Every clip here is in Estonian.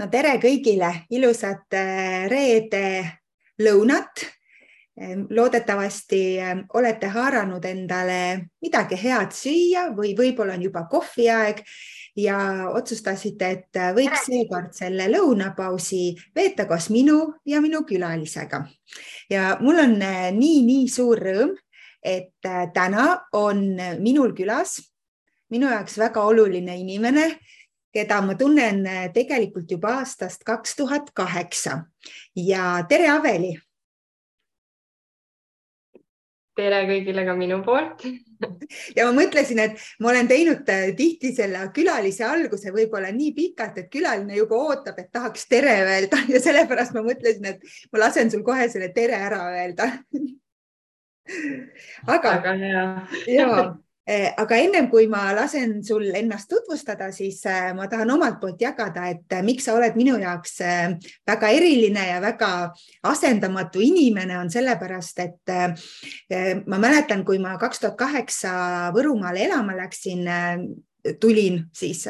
no tere kõigile, ilusat äh, reede lõunat. Loodetavasti ähm, olete haaranud endale midagi head süüa või võib-olla on juba kohviaeg ja otsustasite, et äh, võiks seekord selle lõunapausi veeta koos minu ja minu külalisega. ja mul on nii-nii äh, suur rõõm, et täna on minul külas minu jaoks väga oluline inimene keda ma tunnen äh, tegelikult juba aastast kaks tuhat kaheksa. Ja tere, Aveli. tere kõigile ka minu poolt. Ja ma mõtlesin, et ma olen teinud äh, tihti selle külalise alguse võib-olla nii pikalt, et külaline juba ootab, et tahaks tere öelda. Ja sellepärast ma mõtlesin, et ma lasen sul kohe selle tere ära öelda. Aga, aga hea. ja Eh, aga ennem kui ma lasen sul ennast tutvustada, siis eh, ma tahan omalt poolt jagada, et eh, miks sa oled minu jaoks väga eriline ja väga asendamatu inimene, on sellepärast, et ma mäletan, kui ma kaks tuhat kaheksa Võrumaale elama läksin tulin siis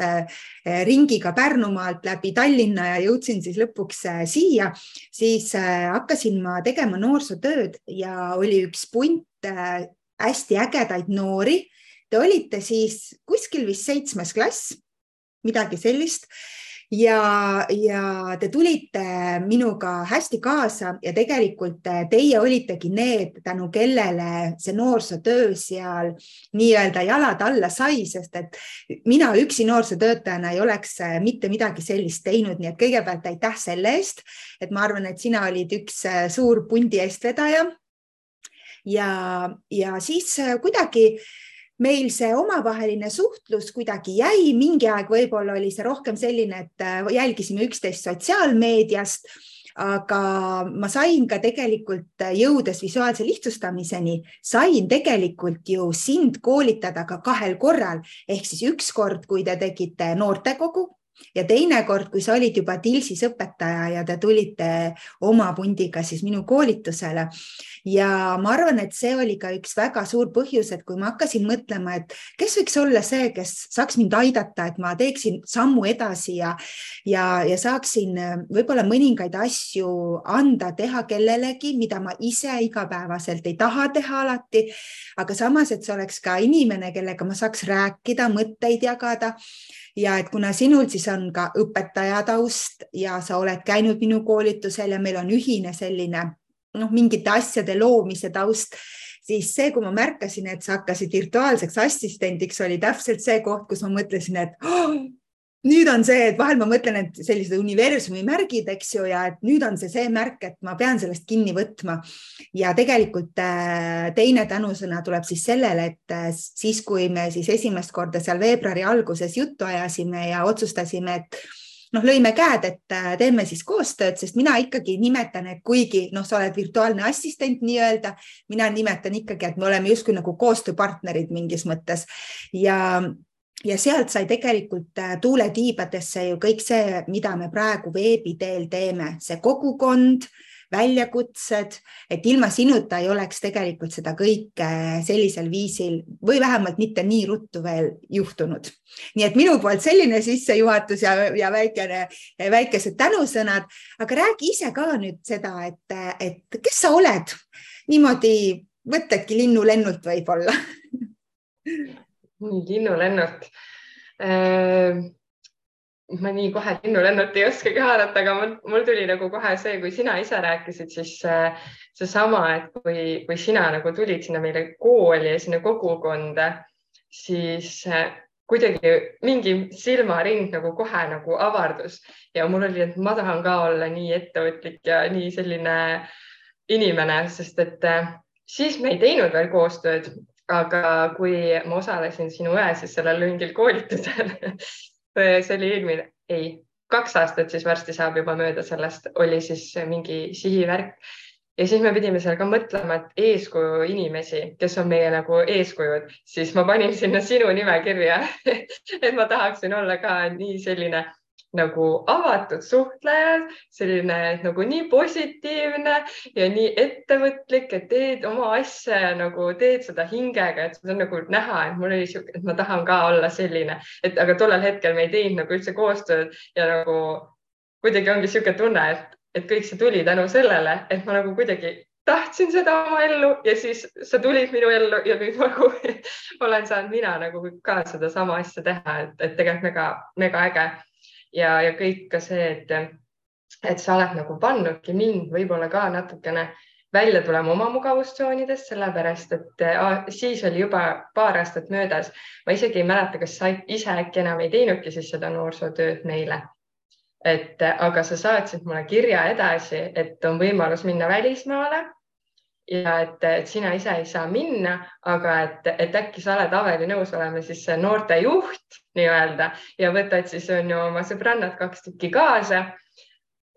ringiga Pärnumaalt läbi Tallinna ja jõudsin siis lõpuks siia, siis hakkasin ma tegema noorsootööd ja oli üks punt hästi ägedaid noori Te olite siis kuskil vist seitsmes klass, midagi sellist ja, ja te tulite minuga hästi kaasa ja tegelikult teie olitegi need, tänu kellele see noorsootöö seal nii-öelda jalad alla sai, sest et mina üksi noorsootöötajana ei oleks mitte midagi sellist teinud, nii et kõigepealt aitäh selle eest, et ma arvan, et sina olid üks suur pundi eestvedaja. ja, ja siis kuidagi meil see omavaheline suhtlus kuidagi jäi, mingi aeg võib-olla oli see rohkem selline, et äh, jälgisime üksteist sotsiaalmeediast, aga ma sain ka tegelikult, äh, jõudes visuaalse lihtsustamiseni, sain tegelikult ju sind koolitada ka kahel korral. Ehk siis üks kord, kui te tegite noortekogu ja teinekord, kui sa olid juba Tilsis õpetaja ja te tulite oma pundiga siis minu koolitusele. Ja ma arvan, et see oli ka üks väga suur põhjus, et kui ma hakkasin mõtlema, et kes võiks olla see, kes saaks mind aidata, et ma teeksin sammu edasi ja ja, ja saaksin võib-olla mõningaid asju anda, teha kellelegi, mida ma ise igapäevaselt ei taha teha alati, aga samas, et see oleks ka inimene, kellega ma saaks rääkida, mõtteid jagada ja et kuna sinul siis on ka õpetaja taust ja sa oled käinud minu koolitusel ja meil on ühine selline noh, mingite asjade loomise taust, siis see, kui ma märkasin, et sa hakkasid virtuaalseks assistendiks, oli täpselt see koht, kus ma mõtlesin, et oh, nüüd on see, et vahel ma mõtlen, et sellised universumi märgid, eks ju, ja et nüüd on see see märk, et ma pean sellest kinni võtma. ja tegelikult äh, teine tänusõna tuleb siis sellele, et äh, siis, kui me siis esimest korda seal veebruari alguses juttu ajasime ja otsustasime, et noh, lõime käed, et äh, teeme siis koostööd, sest mina ikkagi nimetan, et kuigi noh, sa oled virtuaalne assistent nii-öelda, mina nimetan ikkagi, et me oleme justkui nagu koostööpartnerid mingis mõttes ja ja sealt sai tegelikult äh, tuule tiibadesse ju kõik see, mida me praegu veebi teel teeme, see kogukond, väljakutsed, et ilma sinuta ei oleks tegelikult seda kõike sellisel viisil või vähemalt mitte nii ruttu veel juhtunud. nii et minu poolt selline sissejuhatus ja, ja väikene, väikesed tänusõnad, aga räägi ise ka nüüd seda, et, et kes sa oled? Niimoodi võtadki linnulennult võib-olla nii linnulennult äh,. ma nii kohe linnulennult ei oskagi haarata, aga mul, mul tuli nagu kohe see, kui sina ise rääkisid, siis äh, seesama, et kui, kui sina nagu tulid sinna meile kooli ja sinna kogukonda, siis äh, kuidagi mingi silmaring nagu kohe nagu avardus ja mul oli, et ma tahan ka olla nii ettevõtlik ja nii selline inimene, sest et äh, siis me ei teinud veel koostööd, aga kui ma osalesin sinu siis sellel mingil koolitusel see oli eelmine, ei, kaks aastat siis varsti saab juba mööda sellest, oli siis mingi sihivärk. Ja siis me pidime seal ka mõtlema, et eeskuju inimesi, kes on meie nagu eeskujud, siis ma panin sinna sinu nime kirja et ma tahaksin olla ka nii selline nagu avatud suhtleja, selline nagu nii positiivne ja nii ettevõtlik, et teed oma asja ja nagu teed seda hingega, et seda on nagu näha, et mul oli sihuke, et ma tahan ka olla selline, et aga tollel hetkel me ei teinud nagu üldse koostööd ja nagu kuidagi ongi niisugune tunne, et, et kõik see tuli tänu sellele, et ma nagu kuidagi tahtsin seda oma ellu ja siis sa tulid minu ellu ja nüüd nagu olen saanud mina nagu ka sedasama asja teha, et, et tegelikult mega, mega äge ja, ja kõik ka see, et, et sa oled nagu pannudki mind võib-olla ka natukene välja tulema oma mugavustsoonidest, sellepärast et äh, siis oli juba paar aastat möödas. ma isegi ei mäleta, kas sa ise äkki enam ei teinudki siis seda noorsootööd meile. et aga sa saatsid mulle kirja edasi, et on võimalus minna välismaale ja et, et sina ise ei saa minna, aga et, et äkki sa oled Aveli nõus olema siis noortejuht nii-öelda ja võtad siis on ju oma sõbrannad kaks tükki kaasa.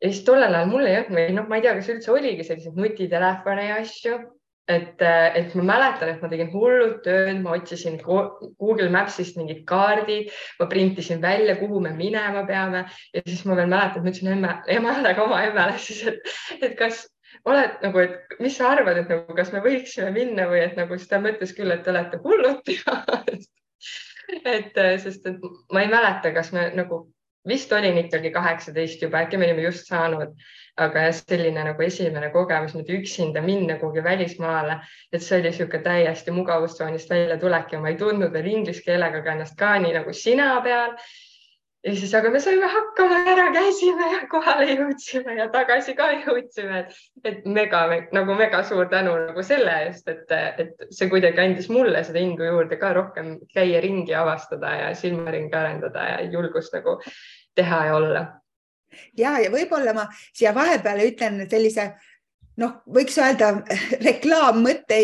Ja siis tollel ajal mul ei olnud või noh, ma ei tea, kas üldse oligi selliseid nutitelefone ja asju, et, et ma mäletan, et ma tegin hullult tööd, ma otsisin Google Maps'ist mingid kaardid, ma printisin välja, kuhu me minema peame. Ja siis ma veel mäletan, ma ütlesin emme, emale ka oma emmele siis, et, et kas oled nagu, et mis sa arvad, et nagu, kas me võiksime minna või et nagu siis ta mõtles küll, et te olete hullud et sest, et ma ei mäleta, kas me nagu vist olin ikkagi kaheksateist juba, äkki me olime just saanud, aga selline nagu esimene kogemus nüüd üksinda minna kuhugi välismaale, et see oli niisugune täiesti mugavustsoonist väljatulek ja ma ei tundnud veel inglise keelega ka ennast ka nii nagu sina peal ja siis, aga me saime hakkama, ära käisime ja kohale jõudsime ja tagasi ka jõudsime, et, mega nagu mega suur tänu nagu selle eest, et, et see kuidagi andis mulle seda indu juurde ka rohkem käia ringi, avastada ja silmaringi arendada ja julgust nagu teha ja olla. ja, ja võib-olla ma siia vahepeale ütlen sellise noh, võiks öelda reklaammõte,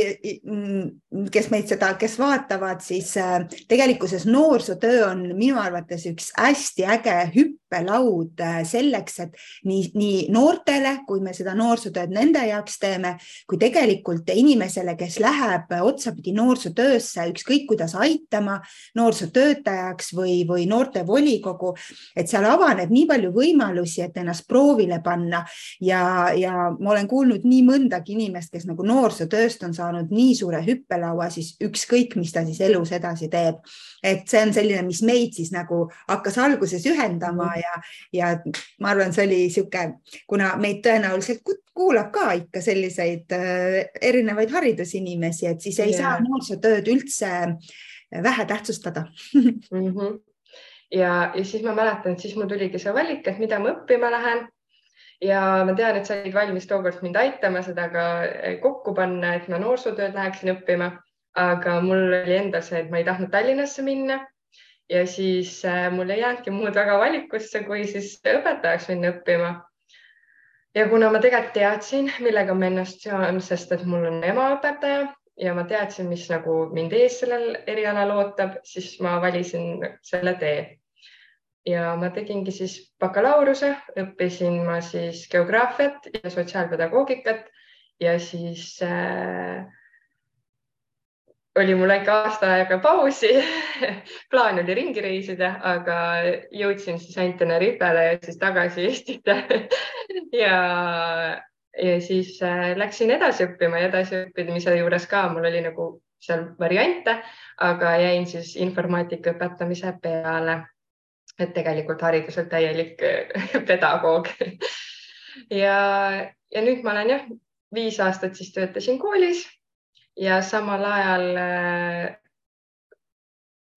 kes meid seda, kes vaatavad, siis äh, tegelikkuses noorsootöö on minu arvates üks hästi äge hüppelaud äh, selleks, et nii, nii noortele, kui me seda noorsootööd nende jaoks teeme, kui tegelikult inimesele, kes läheb otsapidi noorsootöösse, ükskõik kuidas aitama noorsootöötajaks või, või noortevolikogu, et seal avaneb nii palju võimalusi, et ennast proovile panna. Ja, ja ma olen kuulnud nii mõndagi inimest, kes nagu noorsootööst on saanud nii suure hüppelaua, siis ükskõik, mis ta siis elus edasi teeb. et see on selline, mis meid siis nagu hakkas alguses ühendama mhm. ja, ja ma arvan, see oli niisugune, kuna meid tõenäoliselt kuulab ka ikka selliseid äh, erinevaid haridusinimesi, et siis ei yeah. saa noorsootööd üldse vähe tähtsustada mm. -hmm ja, ja siis ma mäletan, et siis mul tuligi see valik, et mida ma õppima lähen ja ma tean, et sa olid valmis tookord mind aitama seda ka eh, kokku panna, et ma noorsootööd läheksin õppima, aga mul oli endal see, et ma ei tahtnud Tallinnasse minna. Ja siis äh, mul ei jäänudki muud väga valikusse, kui siis õpetajaks minna õppima. ja kuna ma tegelikult teadsin, millega ma ennast seon, sest et mul on ema õpetaja ja ma teadsin, mis nagu mind ees sellel erialal ootab, siis ma valisin selle tee ja ma tegingi siis bakalaureuse, õppisin ma siis geograafiat ja sotsiaalpedagoogikat ja siis äh, oli mul väike aasta aega pausi. Plaan oli ringi reisida, aga jõudsin siis ainult Tenerifele ja siis tagasi Eestisse. Ja, ja siis äh, läksin edasi õppima ja edasiõppimise juures ka mul oli nagu seal variante, aga jäin siis informaatika õpetamise peale et tegelikult hariduselt täielik pedagoog. Ja, ja nüüd ma olen jah, viis aastat siis töötasin koolis ja samal ajal äh,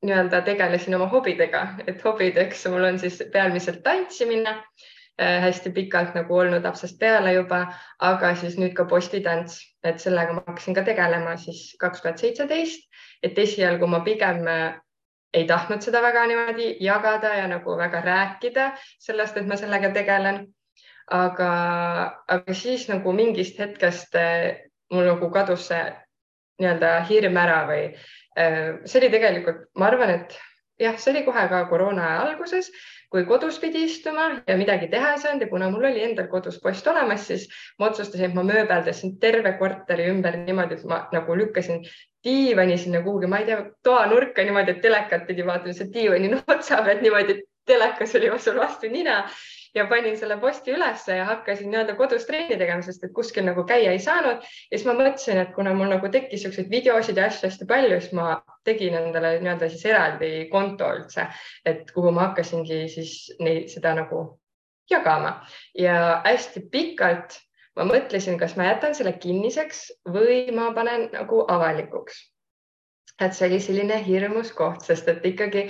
nii-öelda tegelesin oma hobidega, et hobideks mul on siis peamiselt tantsimine äh, hästi pikalt nagu olnud lapsest peale juba, aga siis nüüd ka postitants, et sellega ma hakkasin ka tegelema siis kaks tuhat seitseteist, et esialgu ma pigem ei tahtnud seda väga niimoodi jagada ja nagu väga rääkida sellest, et ma sellega tegelen. aga, aga siis nagu mingist hetkest eh, mul nagu kadus see nii-öelda hirm ära või eh, see oli tegelikult, ma arvan, et jah, see oli kohe ka koroona alguses, kui kodus pidi istuma ja midagi teha ei saanud ja kuna mul oli endal kodus post olemas, siis ma otsustasin, et ma mööbeldasin terve korteri ümber niimoodi, et ma nagu lükkasin diivani sinna kuhugi, ma ei tea, toanurka niimoodi, et telekat pidi vaatama, see diivani notsa pealt niimoodi, et telekas oli sul vastu nina ja panin selle posti ülesse ja hakkasin nii-öelda kodus trenni tegema, sest et kuskil nagu käia ei saanud. ja siis ma mõtlesin, et kuna mul nagu tekkis siukseid videosid ja asju hästi palju, siis ma tegin endale nii-öelda siis eraldi konto üldse, et kuhu ma hakkasingi siis neid, seda nagu jagama ja hästi pikalt ma mõtlesin, kas ma jätan selle kinniseks või ma panen nagu avalikuks. et see oli selline hirmus koht, sest et ikkagi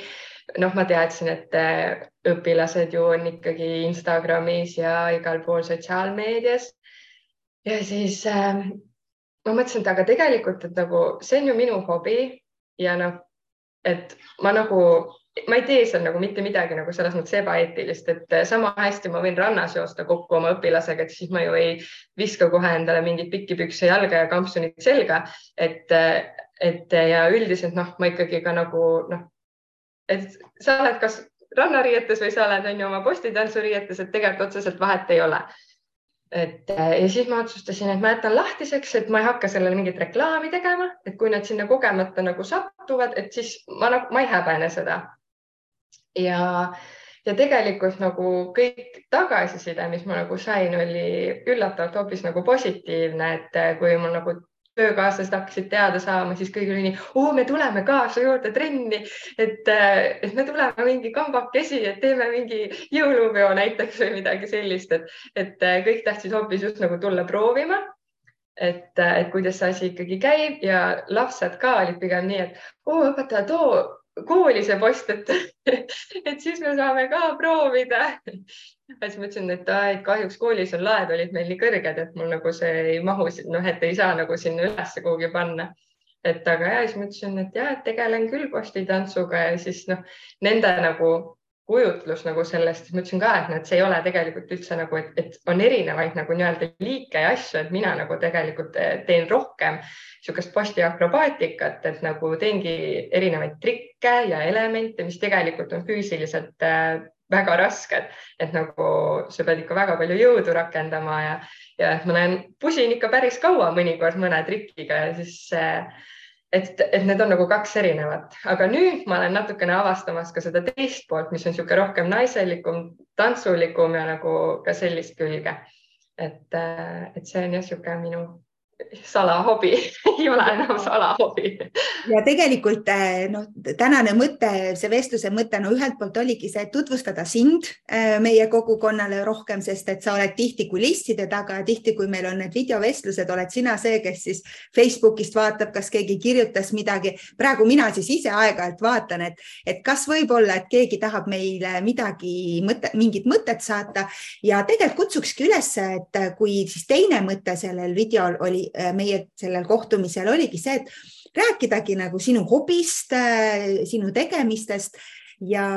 noh, ma teadsin, et äh, õpilased ju on ikkagi Instagramis ja igal pool sotsiaalmeedias. ja siis äh, ma mõtlesin, et aga tegelikult, et nagu see on ju minu hobi ja noh, et ma nagu ma ei tee seal nagu mitte midagi nagu selles mõttes ebaeetilist, et eh, sama hästi ma võin rannas joosta kokku oma õpilasega, et siis ma ju ei viska kohe endale mingeid pikki pükse jalga ja kampsunit selga. et, eh, et ja üldiselt noh, ma ikkagi ka nagu noh, et sa oled kas rannariietes või sa oled on ju oma postitantsuriietes, et tegelikult otseselt vahet ei ole. Et eh, ja siis ma otsustasin, et ma jätan lahtiseks, et ma ei hakka sellele mingit reklaami tegema, et kui nad sinna kogemata nagu satuvad, et siis ma nagu, ma ei häbene seda. Ja, ja tegelikult nagu kõik tagasiside, mis ma nagu sain, oli üllatavalt hoopis nagu positiivne, et kui mul nagu töökaaslased hakkasid teada saama, siis kõigil oli nii, oo, me tuleme ka su juurde trenni, et, et me tuleme mingi kambakesi, et teeme mingi jõulupeo näiteks või midagi sellist, et, et kõik tahtsid hoopis just nagu tulla proovima. Et, et kuidas see asi ikkagi käib ja lapsed ka olid pigem nii, et oo õpetaja, too kooli see post, et, et siis me saame ka proovida. siis ma ütlesin, et, et kahjuks koolis on laed olid meil nii kõrged, et mul nagu see ei mahu, noh, et ei saa nagu sinna ülesse kuhugi panna. et aga ja siis ma ütlesin, et ja, tegelen küll postitantsuga ja siis noh, nende nagu kujutlus nagu sellest, siis ma ütlesin ka, et, et see ei ole tegelikult üldse nagu, et, et on erinevaid nagu nii-öelda liike ja asju, et mina nagu tegelikult teen rohkem niisugust postiakrobaatikat, et nagu teengi erinevaid trikke ja elemente, mis tegelikult on füüsiliselt äh, väga rasked, et nagu sa pead ikka väga palju jõudu rakendama ja, ja ma näen, pusin ikka päris kaua mõnikord mõne trikiga ja siis äh, et, et need on nagu kaks erinevat, aga nüüd ma olen natukene avastamas ka seda teist poolt, mis on niisugune rohkem naiselikum, tantsulikum ja nagu ka sellist külge. et, et see on jah, niisugune minu salahobi ei ole enam salahobi. ja tegelikult eh, noh, tänane mõte, see vestluse mõte, no ühelt poolt oligi see, et tutvustada sind eh, meie kogukonnale rohkem, sest et sa oled tihti kulisside taga ja tihti, kui meil on need videovestlused, oled sina see, kes siis Facebookist vaatab, kas keegi kirjutas midagi. praegu mina siis ise aeg-ajalt vaatan, et, et kas võib-olla, et keegi tahab meile midagi, mõte, mingit mõtet saata ja tegelikult kutsukski üles, et kui siis teine mõte sellel videol oli meie sellel kohtumisel oligi see, et rääkidagi nagu sinu hobist, äh, sinu tegemistest ja,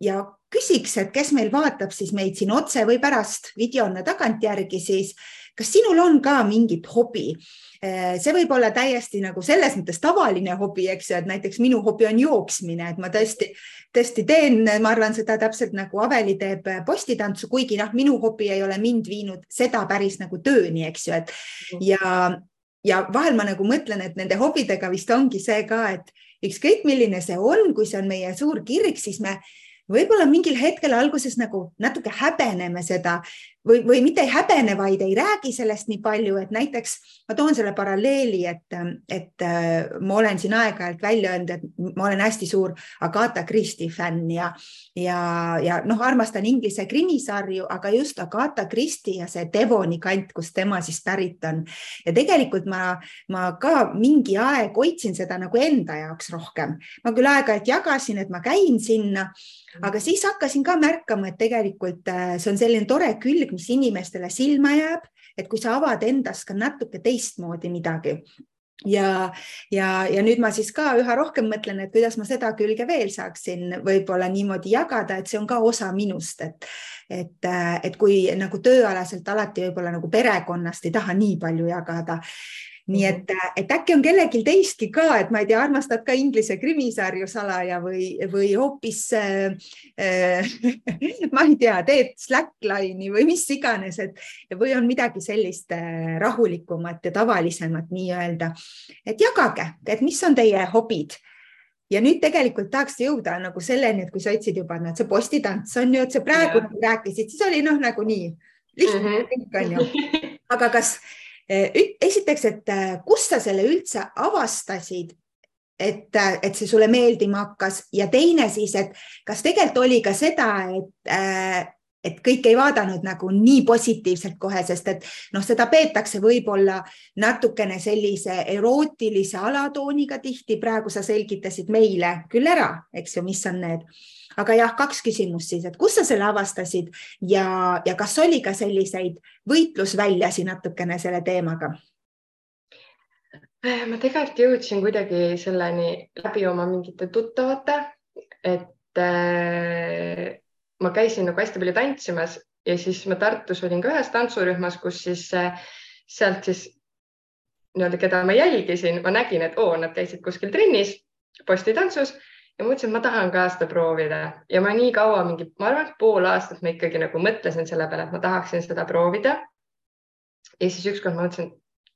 ja küsiks, et kes meil vaatab siis meid siin otse või pärast videona tagantjärgi, siis kas sinul on ka mingit hobi? Äh, see võib olla täiesti nagu selles mõttes tavaline hobi, eks ju, et näiteks minu hobi on jooksmine, et ma tõesti, tõesti teen, ma arvan seda täpselt nagu Aveli teeb postitantsu, kuigi noh, minu hobi ei ole mind viinud seda päris nagu tööni, eks ju, et mhm. ja, ja vahel ma nagu mõtlen, et nende hobidega vist ongi see ka, et ükskõik milline see on, kui see on meie suur kirg, siis me võib-olla mingil hetkel alguses nagu natuke häbeneme seda või, või mitte ei häbene, vaid ei räägi sellest nii palju, et näiteks ma toon selle paralleeli, et, et äh, ma olen siin aeg-ajalt välja öelnud, et ma olen hästi suur Agatha Christie fänn ja, ja, ja noh, armastan inglise krimisarju, aga just Agatha Christie ja see Devoni kant, kust tema siis pärit on. ja tegelikult ma, ma ka mingi aeg hoidsin seda nagu enda jaoks rohkem. ma küll aeg-ajalt jagasin, et ma käin sinna, aga siis hakkasin ka märkama, et tegelikult äh, see on selline tore külg, mis inimestele silma jääb, et kui sa avad endast ka natuke teistmoodi midagi. Ja, ja, ja nüüd ma siis ka üha rohkem mõtlen, et kuidas ma seda külge veel saaksin võib-olla niimoodi jagada, et see on ka osa minust, et, et, et kui nagu tööalaselt alati võib-olla nagu perekonnast ei taha nii palju jagada nii mhm. et, et äkki on kellelgi teistki ka, et ma ei tea, armastad ka inglise krimisarju salaja või, või hoopis äh, äh, ma ei tea, teed Slackline'i või mis iganes, et või on midagi sellist äh, rahulikumat ja tavalisemat nii-öelda. et jagage, et mis on teie hobid ja nüüd tegelikult tahaks jõuda nagu selleni, et kui sa ütlesid juba, et see postitants on ju, et see praegu yeah. rääkisid, siis oli noh, nagu nii lihtne mm -hmm. kõik on ju. aga kas esiteks, et eh, kust sa selle üldse avastasid, et, eh, et see sulle meeldima hakkas ja teine siis, et kas tegelikult oli ka seda, et et kõik ei vaadanud nagu nii positiivselt kohe, sest et noh, seda peetakse võib-olla natukene sellise erootilise alatooniga tihti. praegu sa selgitasid meile küll ära, eks ju, mis on need aga jah, kaks küsimust siis, et kus sa selle avastasid ja, ja kas oli ka selliseid võitlusväljasi natukene selle teemaga? ma tegelikult jõudsin kuidagi selleni läbi oma mingite tuttavate, et äh, ma käisin nagu hästi palju tantsimas ja siis ma Tartus olin ka ühes tantsurühmas, kus siis äh, sealt siis nii-öelda, keda ma jälgisin, ma nägin, et oo, nad käisid kuskil trennis, postitantsus ja mõtlesin, et ma tahan ka seda proovida. Ja ma nii kaua, mingi, ma arvan, et pool aastat ma ikkagi nagu mõtlesin selle peale, et ma tahaksin seda proovida. ja siis ükskord ma mõtlesin,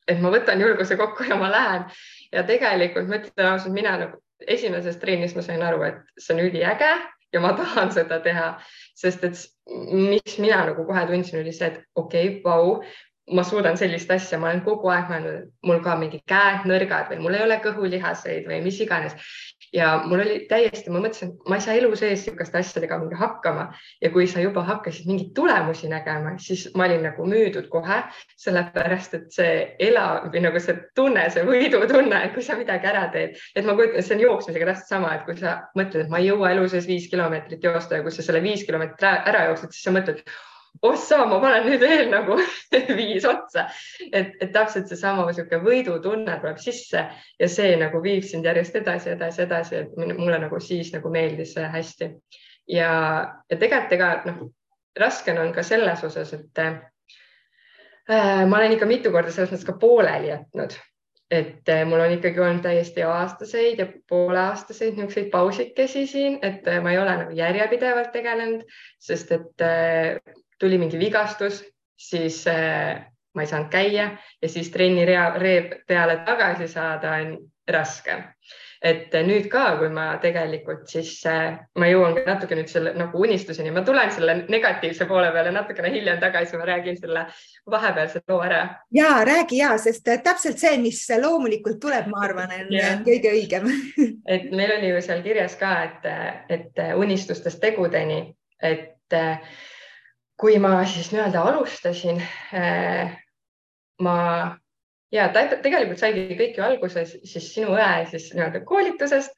et ma võtan julguse kokku ja ma lähen. Ja tegelikult ma ütlen ausalt, mina nagu esimeses trennis ma sain aru, et see on üliäge ja ma tahan seda teha, sest et mis mina nagu kohe tundsin, oli see, et okei okay,, vau, ma suudan sellist asja, ma olen kogu aeg mõelnud, mul ka mingi käed nõrgad või mul ei ole kõhulihaseid või mis iganes ja mul oli täiesti, ma mõtlesin, ma ei saa elu sees sihukeste asjadega hakkama. Ja kui sa juba hakkasid mingeid tulemusi nägema, siis ma olin nagu müüdud kohe, sellepärast et see elav või nagu see tunne, see võidutunne, kui sa midagi ära teed, et ma kujutan, see on jooksmisega täpselt sama, et kui sa mõtled, et ma ei jõua elu sees viis kilomeetrit joosta ja kui sa selle viis kilomeetrit ära jooksed, siis sa mõtled ossa, ma panen nüüd veel nagu viis otsa, et, et täpselt seesama niisugune võidutunne tuleb sisse ja see nagu viib sind järjest edasi, edasi, edasi, et mulle nagu siis nagu meeldis see hästi. ja, ja tegelikult ega noh, raske on ka selles osas, et äh, ma olen ikka mitu korda selles mõttes ka pooleli jätnud, et äh, mul on ikkagi olnud täiesti aastaseid ja pooleaastaseid niisuguseid pausikesi siin, et äh, ma ei ole nagu järjepidevalt tegelenud, sest et äh, tuli mingi vigastus, siis äh, ma ei saanud käia ja siis trenni rea, ree peale tagasi saada on raske. et nüüd ka, kui ma tegelikult siis äh,, ma jõuan natuke nüüd selle nagu unistuseni, ma tulen selle negatiivse poole peale natukene hiljem tagasi, ma räägin selle vahepealse loo ära. ja räägi ja, sest täpselt see, mis loomulikult tuleb, ma arvan, on yeah. kõige õigem et meil oli ju seal kirjas ka, et, et unistustest tegudeni, et äh, kui ma siis nii-öelda alustasin, äh, ma ja tegelikult saigi kõik ju alguse siis sinu õe siis nii-öelda koolitusest.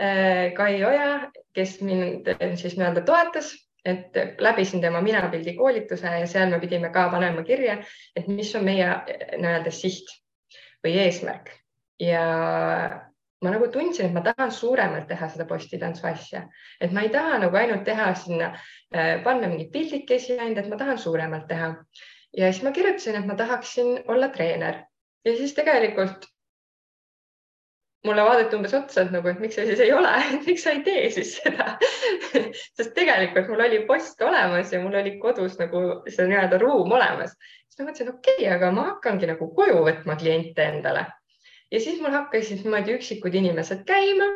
Äh, Kai Oja, kes mind siis nii-öelda toetas, et läbisin tema minapildi koolituse ja seal me pidime ka panema kirja, et mis on meie nii-öelda siht või eesmärk ja ma nagu tundsin, et ma tahan suuremalt teha seda postitantsu asja, et ma ei taha nagu ainult teha sinna, äh, panna mingeid pildikesi ainult, et ma tahan suuremalt teha. ja siis ma kirjutasin, et ma tahaksin olla treener ja siis tegelikult mulle vaadati umbes otsa, et nagu, et miks sa siis ei ole, miks sa ei tee siis seda sest tegelikult mul oli post olemas ja mul oli kodus nagu see nii-öelda ruum olemas. siis ma mõtlesin, okei okay,, aga ma hakkangi nagu koju võtma kliente endale ja siis mul hakkasid niimoodi üksikud inimesed käima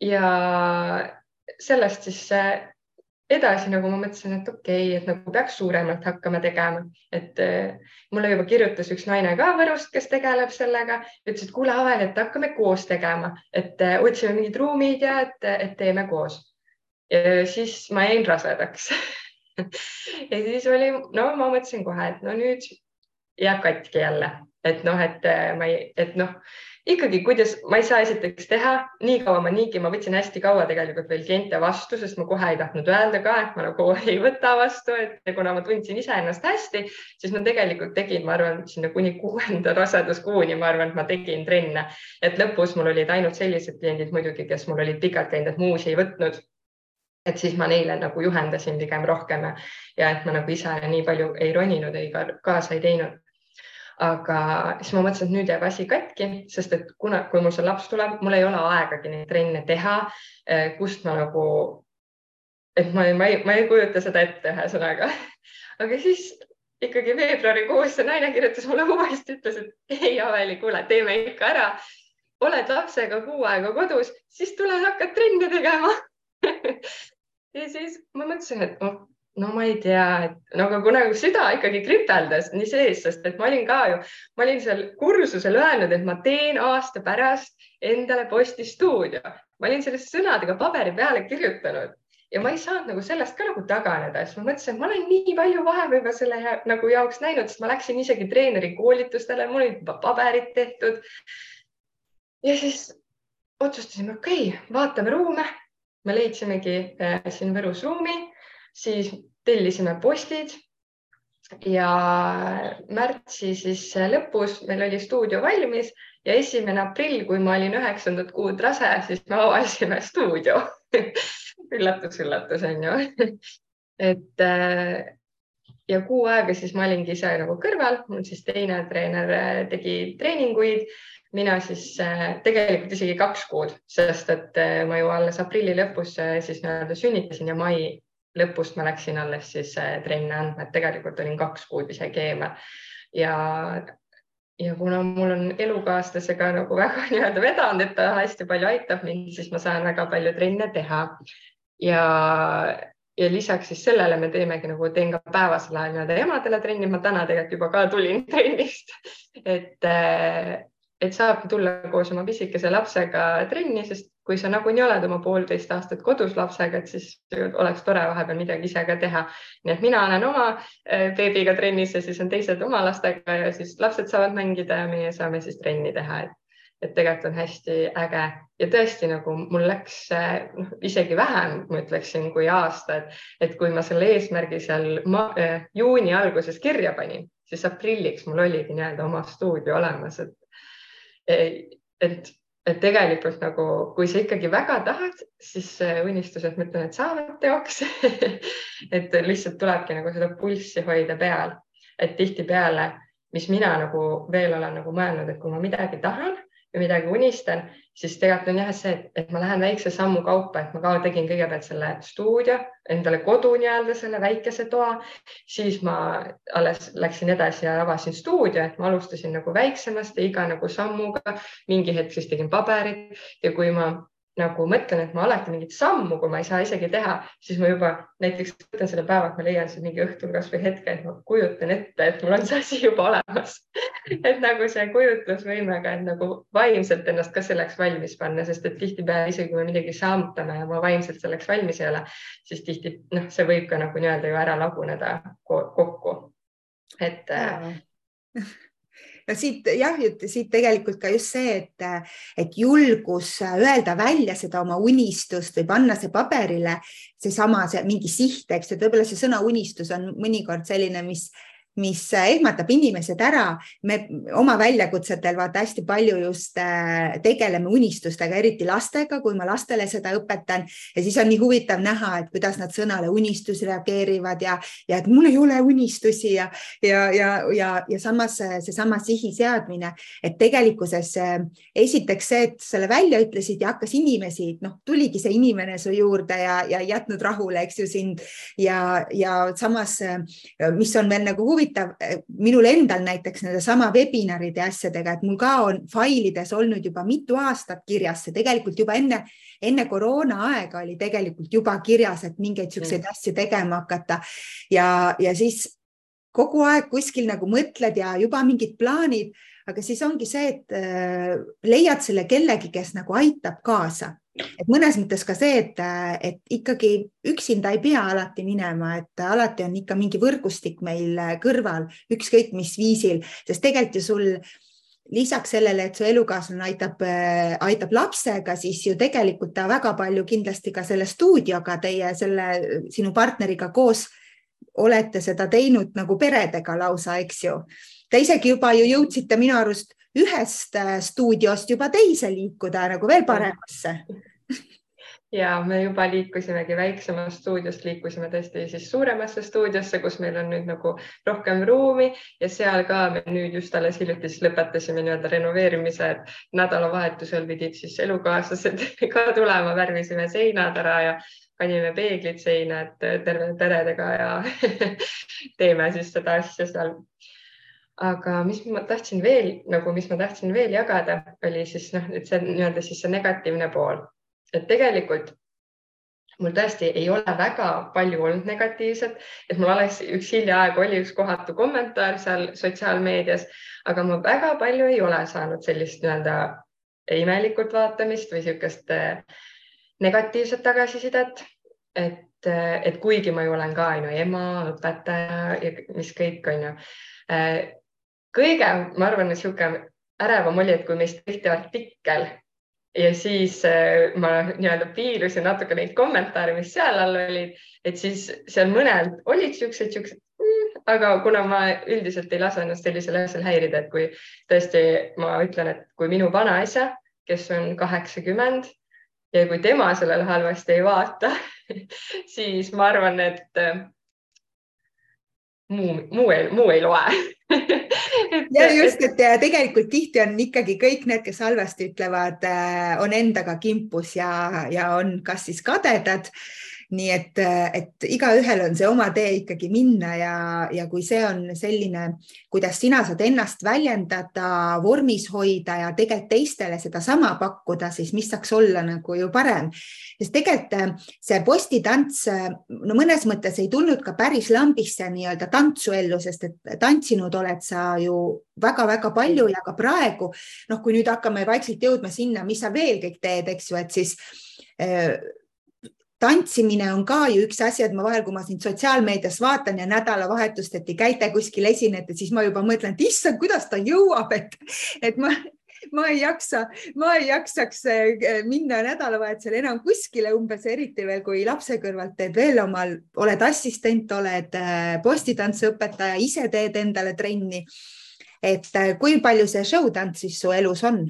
ja sellest siis edasi nagu ma mõtlesin, et okei okay,, et nagu peaks suuremalt hakkama tegema, et äh, mulle juba kirjutas üks naine ka Võrust, kes tegeleb sellega, ütles, et kuule, Avel, et hakkame koos tegema, et äh, otsime mingid ruumid ja et, et teeme koos. siis ma jäin rasedaks. Ja siis oli, no ma mõtlesin kohe, et no nüüd jääb katki jälle et noh, et äh, ma ei, et noh, ikkagi, kuidas ma ei saa esiteks teha, nii kaua ma niigi, ma võtsin hästi kaua tegelikult veel kliente vastu, sest ma kohe ei tahtnud öelda ka, et ma nagu ei võta vastu, et kuna ma tundsin iseennast hästi, siis ma tegelikult tegin, ma arvan, sinna kuni kuuenda raseduskuuni, ma arvan, et ma tegin trenne, et lõpus mul olid ainult sellised kliendid muidugi, kes mul olid pikalt käinud, et muusi ei võtnud. Et siis ma neile nagu juhendasin pigem rohkem ja, et ma nagu ise nii palju ei roninud, ei ka kaasa ei teinud aga siis ma mõtlesin, et nüüd jääb asi katki, sest et kuna, kui mul see laps tuleb, mul ei ole aegagi neid trenne teha, eh, kust ma nagu, et ma, ma ei, ma ei kujuta seda ette, ühesõnaga. aga siis ikkagi veebruarikuus see naine kirjutas mulle uuesti, ütles, et ei, Aveli, kuule, teeme ikka ära. oled lapsega kuu aega kodus, siis tule hakkad trenne tegema ja siis ma mõtlesin, et oh, no ma ei tea, no aga kuna süda ikkagi kripeldas nii sees, sest et ma olin ka ju, ma olin seal kursusel öelnud, et ma teen aasta pärast endale postistuudio, ma olin sellest sõnadega paberi peale kirjutanud ja ma ei saanud nagu sellest ka nagu taganeda, siis ma mõtlesin, et ma olen nii palju vahepeal juba selle nagu jaoks näinud, sest ma läksin isegi treeneri koolitustele, mul olid paberid tehtud. ja siis otsustasime, okei okay,, vaatame ruume. me leidsimegi äh, siin Võrus ruumi, siis tellisime postid ja märtsi siis lõpus meil oli stuudio valmis ja esimene aprill, kui ma olin üheksandat kuud rase, siis me avasime stuudio. Üllatus, üllatus on ju. Et äh, ja kuu aega siis ma olingi ise nagu kõrval, mul siis teine treener äh, tegi treeninguid, mina siis äh, tegelikult isegi kaks kuud, sest et ma ju alles aprilli lõpus siis nii-öelda sünnitasin ja mai lõpust ma läksin alles siis trenne andma, et tegelikult olin kaks kuud isegi eemal ja ja kuna mul on elukaaslasega nagu väga nii-öelda vedanud, et ta hästi palju aitab mind, siis ma saan väga palju trenne teha. ja, ja lisaks siis sellele me teemegi nagu teen ka päevasel ajal nii-öelda emadele trenni, ma täna tegelikult juba ka tulin trennist, et et saabki tulla koos oma pisikese lapsega trenni, sest kui sa nagunii oled oma poolteist aastat kodus lapsega, et siis oleks tore vahepeal midagi ise ka teha. nii et mina olen oma äh, beebiga trennis ja siis on teised oma lastega ja siis lapsed saavad mängida ja meie saame siis trenni teha, et et tegelikult on hästi äge ja tõesti nagu mul läks noh, isegi vähem, ma ütleksin, kui aasta, et, et kui ma selle eesmärgi seal ma, äh, juuni alguses kirja panin, siis aprilliks mul oligi nii-öelda oma stuudio olemas, et et, et tegelikult nagu, kui sa ikkagi väga tahad, siis unistused, ma ütlen, et saavad teoks et lihtsalt tulebki nagu seda pulssi hoida peal, et tihtipeale, mis mina nagu veel olen nagu mõelnud, et kui ma midagi tahan ja midagi unistan, siis tegelikult on jah see, et ma lähen väikse sammu kaupa, et ma ka tegin kõigepealt selle stuudio, endale kodu nii-öelda selle väikese toa, siis ma alles läksin edasi ja avasin stuudio, et ma alustasin nagu väiksemast ja iga nagu sammuga mingi hetk siis tegin paberit ja kui ma nagu mõtlen, et ma alati mingit sammu, kui ma ei saa isegi teha, siis ma juba näiteks võtan selle päeva, et ma leian siin mingi õhtul kasvõi hetke, et ma kujutan ette, et mul on see asi juba olemas et nagu see kujutlusvõimega, et nagu vaimselt ennast ka selleks valmis panna, sest et tihtipeale isegi kui me midagi saavutame ja ma vaimselt selleks valmis ei ole, siis tihti noh, see võib ka nagu nii-öelda ju ära laguneda kokku. et no siit jah, siit tegelikult ka just see, et, et julgus öelda välja seda oma unistust või panna see paberile, seesama, see mingi siht, eks ju, et võib-olla see sõna unistus on mõnikord selline, mis mis ehmatab inimesed ära. me oma väljakutsetel vaata hästi palju just äh, tegeleme unistustega, eriti lastega, kui ma lastele seda õpetan. Ja siis on nii huvitav näha, et kuidas nad sõnale unistus reageerivad ja, ja et mul ei ole unistusi ja, ja, ja, ja, ja samas seesama sihi seadmine, et tegelikkuses äh, esiteks see, et selle välja ütlesid ja hakkas inimesi, noh, tuligi see inimene su juurde ja, ja jätnud rahule, eks ju sind. Ja, ja samas, äh, mis on veel nagu huvitav huvitav eh, minul endal näiteks nendesama webinaride ja asjadega, et mul ka on failides olnud juba mitu aastat kirjas, see tegelikult juba enne, enne koroona aega oli tegelikult juba kirjas, et mingeid siukseid mm. asju tegema hakata. Ja, ja siis kogu aeg kuskil nagu mõtled ja juba mingid plaanid, aga siis ongi see, et äh, leiad selle kellegi, kes nagu aitab kaasa et mõnes mõttes ka see, et, et ikkagi üksinda ei pea alati minema, et alati on ikka mingi võrgustik meil kõrval, ükskõik mis viisil, sest tegelikult ju sul lisaks sellele, et su elukaaslane aitab, aitab lapsega, siis ju tegelikult ta väga palju kindlasti ka selle stuudioga teie selle sinu partneriga koos olete seda teinud nagu peredega lausa, eks ju. Te isegi juba ju jõudsite minu arust ühest äh, stuudiost juba teise liikuda nagu veel paremasse. Ja me juba liikusimegi väiksemast stuudiost, liikusime tõesti siis suuremasse stuudiosse, kus meil on nüüd nagu rohkem ruumi. Ja seal ka me nüüd just alles hiljuti siis lõpetasime nii-öelda renoveerimise, et nädalavahetusel pidid siis elukaaslased ka tulema, värvisime seinad ära ja panime peeglid seina, et terve peredega ja teeme siis seda asja seal aga mis ma tahtsin veel nagu, mis ma tahtsin veel jagada, oli siis noh, et see nii-öelda siis see negatiivne pool, et tegelikult mul tõesti ei ole väga palju olnud negatiivset, et mul alles üks hiljaaegu oli üks kohatu kommentaar seal sotsiaalmeedias, aga ma väga palju ei ole saanud sellist nii-öelda imelikut vaatamist või niisugust eh, negatiivset tagasisidet. Et, et kuigi ma ju olen ka on ju ema, õpetaja ja mis kõik on ju. Kõige, ma arvan, niisugune ärevam oli, et kui meist tehti artikkel ja siis ma nii-öelda piilusin natuke neid kommentaare, mis seal all olid, et siis seal mõnel olid siuksed, siuksed aga kuna ma üldiselt ei lase ennast sellisel asjal häirida, et kui tõesti ma ütlen, et kui minu vanaisa, kes on kaheksakümmend ja kui tema sellele halvasti ei vaata siis ma arvan, et äh, muu, muu ei, muu ei loe ja just, et tegelikult tihti on ikkagi kõik need, kes halvasti ütlevad, äh, on endaga kimpus ja, ja on kas siis kadedad nii et, et igaühel on see oma tee ikkagi minna ja, ja kui see on selline, kuidas sina saad ennast väljendada, vormis hoida ja tegelikult teistele sedasama pakkuda, siis mis saaks olla nagu ju parem. sest tegelikult see postitants, no mõnes mõttes ei tulnud ka päris lambisse nii-öelda tantsu ellu, sest et tantsinud oled sa ju väga-väga palju ja ka praegu, noh, kui nüüd hakkame vaikselt jõudma sinna, mis sa veel kõik teed, eks ju, et siis tantsimine on ka ju üks asi, et ma vahel, kui ma sind sotsiaalmeedias vaatan ja nädalavahetusteti käite kuskil esinete, siis ma juba mõtlen, et issand, kuidas ta jõuab, et, et ma, ma ei jaksa, ma ei jaksaks eh, minna nädalavahetusel enam kuskile umbes, eriti veel kui lapse kõrvalt teed veel omal, oled assistent, oled eh, postitantsuõpetaja, ise teed endale trenni. et eh, kui palju see show tants siis su elus on?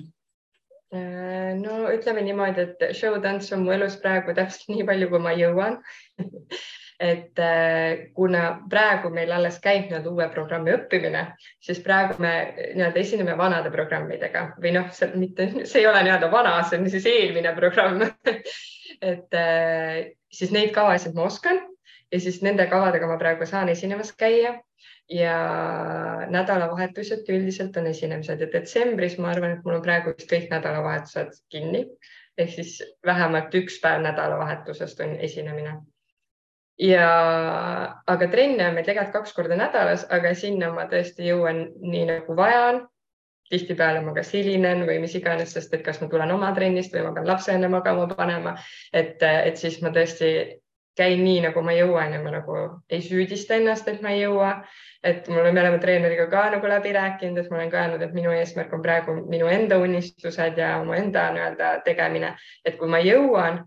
Äh, no ütleme niimoodi, et show tants on mu elus praegu täpselt nii palju, kui ma jõuan. Et äh, kuna praegu meil alles käib nii-öelda uue programmi õppimine, siis praegu me nii-öelda esineme vanade programmidega. Või noh, see mitte, see ei ole nii-öelda vana, see on siis eelmine programm. Et äh, siis neid kavasid ma oskan ja siis nende kavadega ma praegu saan esinemas käia ja nädalavahetuseti üldiselt on esinemised ja detsembris ma arvan, et mul on praegu vist kõik nädalavahetused kinni ehk siis vähemalt üks päev nädalavahetusest on esinemine. ja, aga trenne on meil tegelikult kaks korda nädalas, aga sinna ma tõesti jõuan nii nagu vaja on. tihtipeale ma kas hilinen või mis iganes, sest et kas ma tulen oma trennist või ma pean lapse enne magama panema, et, et siis ma tõesti käin nii, nagu ma jõuan ja ma nagu ei süüdista ennast, et ma ei jõua. Et mul, me oleme treeneriga ka nagu läbi rääkinud, et ma olen ka öelnud, et minu eesmärk on praegu minu enda unistused ja omaenda nii-öelda tegemine, et kui ma jõuan,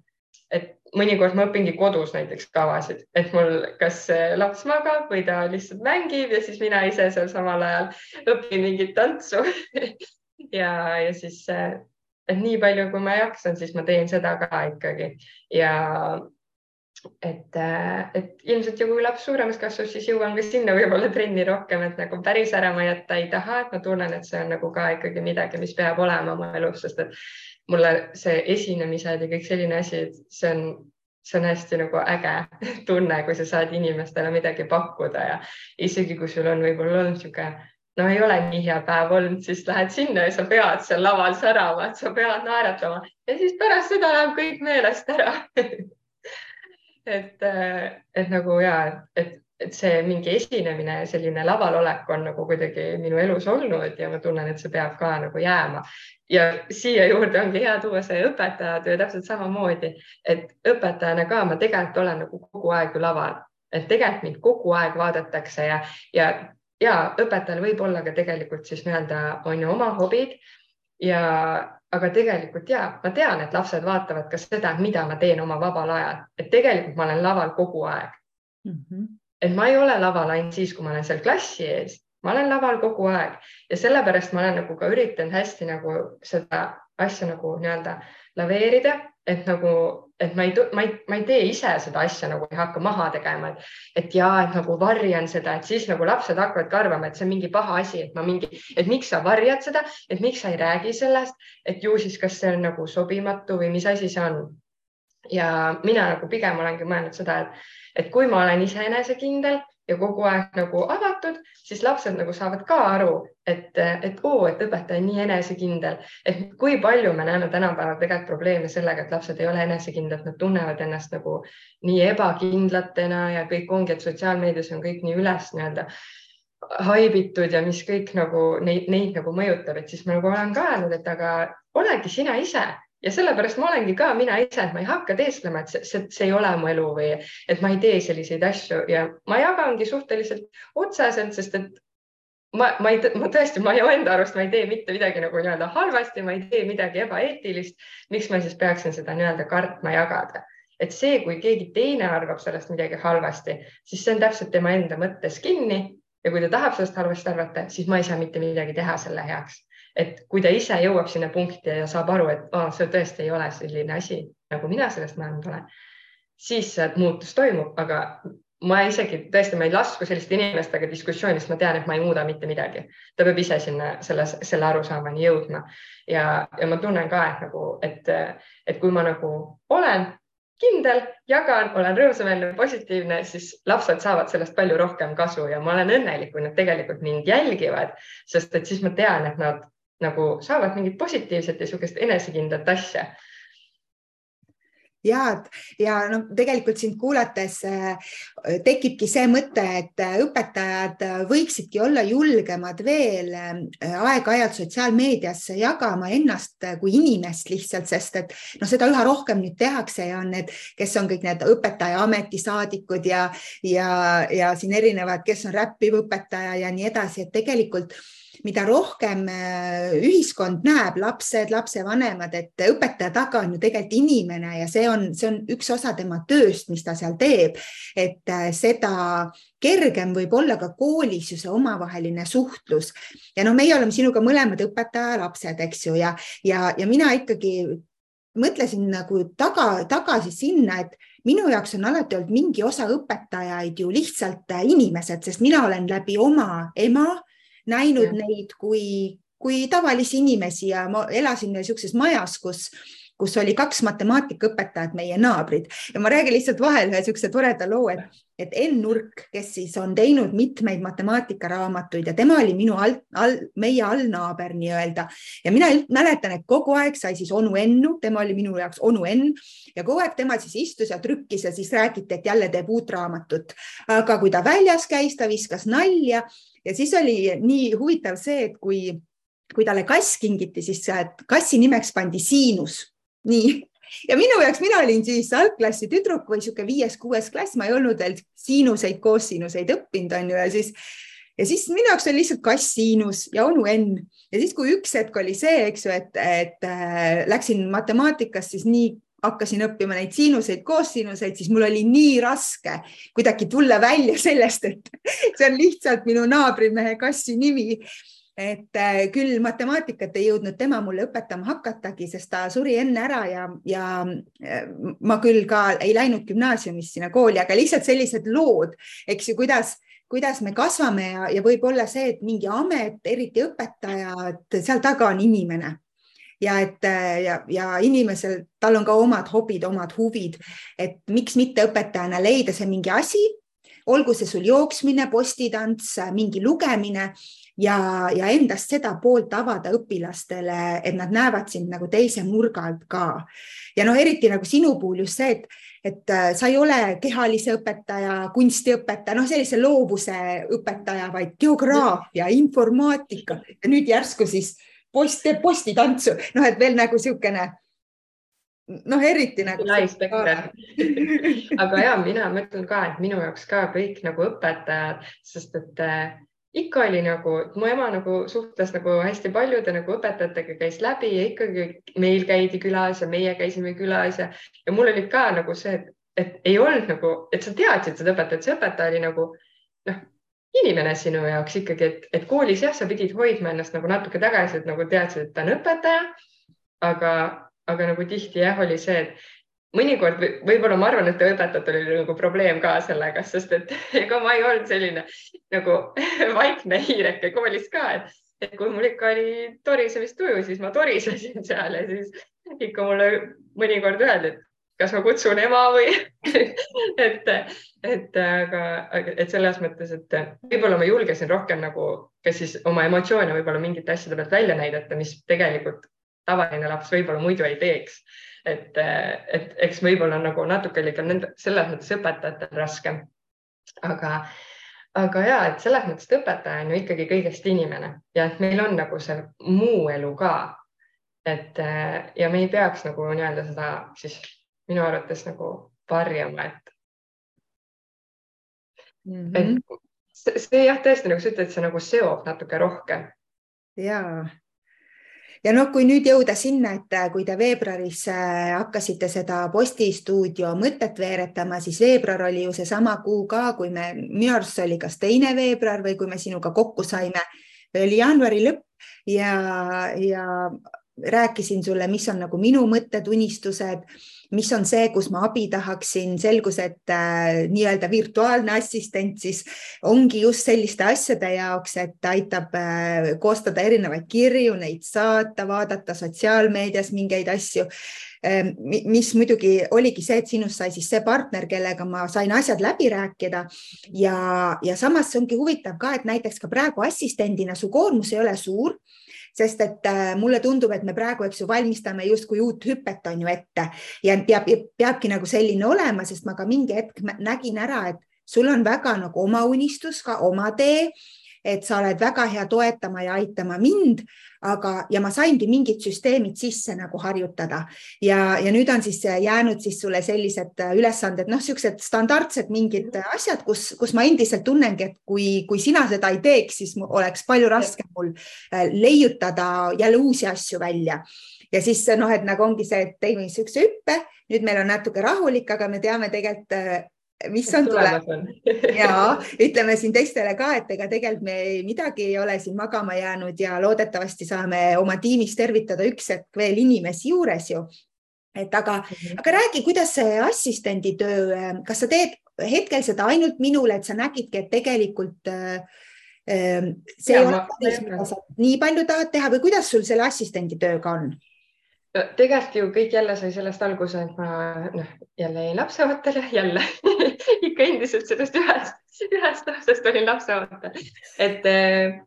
et mõnikord ma õpingi kodus näiteks kavasid, et mul kas laps magab või ta lihtsalt mängib ja siis mina ise seal samal ajal õpin mingit tantsu. Ja, ja siis, et nii palju, kui ma jaksan, siis ma teen seda ka ikkagi. Ja et, äh, et ilmselt ju kui laps suuremaks kasvab, siis jõuan ka sinna võib-olla trenni rohkem, et nagu päris ära ma jätta ei taha, et ma tunnen, et see on nagu ka ikkagi midagi, mis peab olema oma elus, sest et mulle see esinemised ja kõik selline asi, see on, see on hästi nagu äge tunne, kui sa saad inimestele midagi pakkuda ja isegi kui sul on võib-olla olnud niisugune no ei ole nii hea päev olnud, siis lähed sinna ja sa pead seal laval särama, et sa pead naeratama. Ja siis pärast seda läheb kõik meelest ära et, et nagu ja, et, et see mingi esinemine selline laval olek on nagu kuidagi minu elus olnud ja ma tunnen, et see peab ka nagu jääma. ja siia juurde ongi hea tuua see õpetajatöö täpselt samamoodi, et õpetajana ka ma tegelikult olen nagu kogu aeg ju laval, et tegelikult mind kogu aeg vaadatakse ja, ja ja õpetajal võib olla ka tegelikult siis nii-öelda on ju oma hobid ja aga tegelikult ja ma tean, et lapsed vaatavad ka seda, mida ma teen oma vabal ajal, et tegelikult ma olen laval kogu aeg mm. -hmm. et ma ei ole laval ainult siis, kui ma olen seal klassi ees, ma olen laval kogu aeg ja sellepärast ma olen nagu ka üritanud hästi nagu seda asja nagu nii-öelda laveerida, et nagu et ma ei, ma ei, ma ei tee ise seda asja nagu ei hakka maha tegema, et, et ja et nagu varjan seda, et siis nagu lapsed hakkavadki arvama, et see on mingi paha asi, et ma mingi, et miks sa varjad seda, et miks sa ei räägi sellest, et ju siis, kas see on nagu sobimatu või mis asi see on. ja mina nagu pigem olengi mõelnud seda, et, et kui ma olen ise enesekindel ja kogu aeg nagu avatud, siis lapsed nagu saavad ka aru, et, et oo, et õpetaja on nii enesekindel, et kui palju me näeme tänapäeval tegelikult probleeme sellega, et lapsed ei ole enesekindlad, nad tunnevad ennast nagu nii ebakindlatena ja kõik ongi, et sotsiaalmeedias on kõik nii üles nii-öelda haibitud ja mis kõik nagu neid, neid nagu mõjutab, et siis ma nagu olen ka öelnud, et aga olegi sina ise, ja sellepärast ma olengi ka mina ise, et ma ei hakka teesklema, et see, see, see ei ole mu elu või et ma ei tee selliseid asju ja ma jagangi suhteliselt otseselt, sest et ma, ma ei, ma tõesti, ma enda arust ma ei tee mitte midagi nagu nii-öelda halvasti, ma ei tee midagi ebaeetilist. miks ma siis peaksin seda nii-öelda kartma jagada? et see, kui keegi teine arvab sellest midagi halvasti, siis see on täpselt tema enda mõttes kinni ja kui ta tahab sellest halvasti arvata, siis ma ei saa mitte midagi teha selle heaks et kui ta ise jõuab sinna punkti ja saab aru, et oh, see tõesti ei ole selline asi, nagu mina sellest mõelnud olen, siis muutus toimub, aga ma isegi tõesti, ma ei lasku selliste inimestega diskussiooni, sest ma tean, et ma ei muuda mitte midagi. ta peab ise sinna selles, selle arusaamani jõudma ja, ja ma tunnen ka, et nagu, et, et kui ma nagu olen kindel, jagan, olen rõõmsameelne, positiivne, siis lapsed saavad sellest palju rohkem kasu ja ma olen õnnelik, kui nad tegelikult mind jälgivad, sest et siis ma tean, et nad nagu saavad mingit positiivset ja niisugust enesekindlat asja. Ja, ja noh, tegelikult sind kuulates äh, tekibki see mõte, et äh, õpetajad võiksidki olla julgemad veel äh, aeg-ajalt sotsiaalmeediasse jagama ennast kui inimest lihtsalt, sest et noh, seda üha rohkem nüüd tehakse ja on need, kes on kõik need õpetaja ametisaadikud ja, ja, ja siin erinevad, kes on räppiv õpetaja ja nii edasi, et tegelikult mida rohkem äh, ühiskond näeb, lapsed, lapsevanemad, et õpetaja taga on ju tegelikult inimene ja see on, see on üks osa tema tööst, mis ta seal teeb. et äh, seda kergem võib olla ka koolis ju see omavaheline suhtlus ja noh, meie oleme sinuga mõlemad õpetaja lapsed, eks ju, ja, ja, ja mina ikkagi mõtlesin nagu taga, tagasi sinna, et minu jaoks on alati olnud mingi osa õpetajaid ju lihtsalt äh, inimesed, sest mina olen läbi oma ema näinud ja. neid kui, kui tavalisi inimesi ja ma elasin niisuguses majas, kus kus oli kaks matemaatikaõpetajat, meie naabrid ja ma räägin lihtsalt vahel ühe niisuguse toreda loo, et, et Enn Nurk, kes siis on teinud mitmeid matemaatikaraaamatuid ja tema oli minu all, all, meie allnaaber nii-öelda ja mina mäletan, et kogu aeg sai siis onu Ennu, tema oli minu jaoks onu Enn ja kogu aeg tema siis istus ja trükkis ja siis räägiti, et jälle teeb uut raamatut. aga kui ta väljas käis, ta viskas nalja ja siis oli nii huvitav see, et kui, kui talle kass kingiti, siis kassi nimeks pandi Siinus. nii, ja minu jaoks, mina olin siis algklassi tüdruk või niisugune viies-kuues klass, ma ei olnud veel siinuseid, koossinuseid õppinud, on ju, ja siis ja siis minu jaoks oli lihtsalt kass Siinus ja onu Enn ja siis, kui üks hetk oli see, eks ju, et, et äh, läksin matemaatikast siis nii hakkasin õppima neid siinuseid, koossinuseid, siis mul oli nii raske kuidagi tulla välja sellest, et see on lihtsalt minu naabrimehe kassi nimi. et äh, küll matemaatikat ei jõudnud tema mulle õpetama hakatagi, sest ta suri enne ära ja, ja äh, ma küll ka ei läinud gümnaasiumist sinna kooli, aga lihtsalt sellised lood, eks ju, kuidas kuidas me kasvame ja, ja võib-olla see, et mingi amet, eriti õpetaja, et seal taga on inimene ja et ja, ja inimesel, tal on ka omad hobid, omad huvid, et miks mitte õpetajana leida see mingi asi, olgu see sul jooksmine, postitants, mingi lugemine ja, ja endast seda poolt avada õpilastele, et nad näevad sind nagu teise nurga alt ka. ja noh, eriti nagu sinu puhul just see, et, et äh, sa ei ole kehalise õpetaja, kunstiõpetaja, noh, sellise loovuse õpetaja, vaid geograafia, informaatika ja nüüd järsku siis post teeb postitantsu, noh, et veel nagu niisugune noh, eriti nagu. lai spekter. aga ja mina mõtlen ka, et minu jaoks ka kõik nagu õpetajad, sest et äh, ikka oli nagu, mu ema nagu suhtles nagu hästi paljude nagu õpetajatega käis läbi ja ikkagi meil käidi külas ja meie käisime külas ja, ja mul oli ka nagu see, et, et ei olnud nagu, et sa teadsid seda õpetajat, see õpetaja oli nagu noh inimene sinu jaoks ikkagi, et, et koolis jah, sa pidid hoidma ennast nagu natuke tagasi, et nagu teadsid, et ta on õpetaja. aga, aga nagu tihti jah, oli see, et mõnikord võib-olla ma arvan, et õpetajatel oli nagu probleem ka sellega, sest et ega ma ei olnud selline nagu vaikne hiireke koolis ka, et, et kui mul ikka oli torisemist-tuju, siis ma torisesin seal ja siis ikka mulle mõnikord öeldi, et kas ma kutsun ema või et, et aga, et selles mõttes, et võib-olla ma julgesin rohkem nagu, kas siis oma emotsioone võib-olla mingite asjade pealt välja näidata, mis tegelikult tavaline laps võib-olla muidu ei teeks. et, et eks võib-olla nagu natuke oli ka nende, selles mõttes õpetajatel raskem. aga, aga ja, et selles mõttes, et õpetaja on ju ikkagi kõigest inimene ja et meil on nagu see muu elu ka et ja me ei peaks nagu nii-öelda seda siis minu arvates nagu varjama, et mm. -hmm. et see, see jah, tõesti nagu sa ütled, see nagu seob natuke rohkem. ja, ja noh, kui nüüd jõuda sinna, et äh, kui te veebruaris äh, hakkasite seda postistuudio mõtet veeretama, siis veebruar oli ju seesama kuu ka, kui me, minu arust see oli kas teine veebruar või kui me sinuga kokku saime, oli jaanuari lõpp. Ja, ja rääkisin sulle, mis on nagu minu mõtted, unistused mis on see, kus ma abi tahaksin, selgus, et äh, nii-öelda virtuaalne assistent siis ongi just selliste asjade jaoks, et aitab äh, koostada erinevaid kirju, neid saata, vaadata sotsiaalmeedias mingeid asju. Ähm, mis muidugi oligi see, et sinust sai siis see partner, kellega ma sain asjad läbi rääkida. Ja, ja samas see ongi huvitav ka, et näiteks ka praegu assistendina su koormus ei ole suur sest et äh, mulle tundub, et me praegu, eks ju, valmistame justkui uut hüpet on ju ette. Ja peab, peabki nagu selline olema, sest ma ka mingi hetk nägin ära, et sul on väga nagu oma unistus, ka oma tee et sa oled väga hea toetama ja aitama mind, aga, ja ma saingi mingid süsteemid sisse nagu harjutada. Ja, ja nüüd on siis jäänud siis sulle sellised ülesanded, noh, niisugused standardsed mingid asjad, kus, kus ma endiselt tunnengi, et kui, kui sina seda ei teeks, siis oleks palju raskem mul äh, leiutada jälle uusi asju välja. Ja siis noh, et nagu ongi see, et teeme niisuguse hüppe, nüüd meil on natuke rahulik, aga me teame tegelikult äh, mis on tulemas ja ütleme siin teistele ka, et ega tegelikult me ei, midagi ei ole siin magama jäänud ja loodetavasti saame oma tiimis tervitada üks hetk veel inimesi juures ju. et aga mm, -hmm. aga räägi, kuidas see assistendi töö, kas sa teed hetkel seda ainult minule, et sa nägidki, et tegelikult äh, äh see ja, ei ole päris, mida sa nii palju tahad teha või kuidas sul selle assistendi tööga on? Tegelikult ju kõik jälle sai sellest alguse, et ma noh, jälle jäin lapseootel ja jälle ikka endiselt sellest ühest, ühest lapsest olin lapseootel, et äh,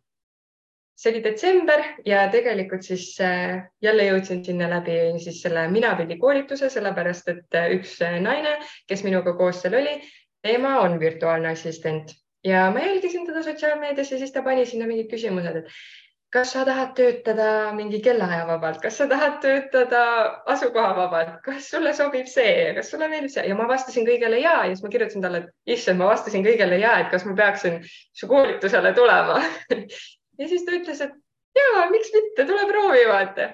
see oli detsember ja tegelikult siis äh, jälle jõudsin sinna läbi siis selle Minapildi koolituse, sellepärast et äh, üks naine, kes minuga koos seal oli, tema on virtuaalne assistent. Ja ma jälgisin teda sotsiaalmeedias ja siis ta pani sinna mingid küsimused, et kas sa tahad töötada mingi kellaaja vabalt, kas sa tahad töötada asukoha vabalt, kas sulle sobib see, kas sulle meeldib see? Ja ma vastasin kõigele ja ja siis ma kirjutasin talle, et issand, ma vastasin kõigele ja, et kas ma peaksin su koolitusele tulema. Ja siis ta ütles, et ja miks mitte, tule proovi, vaata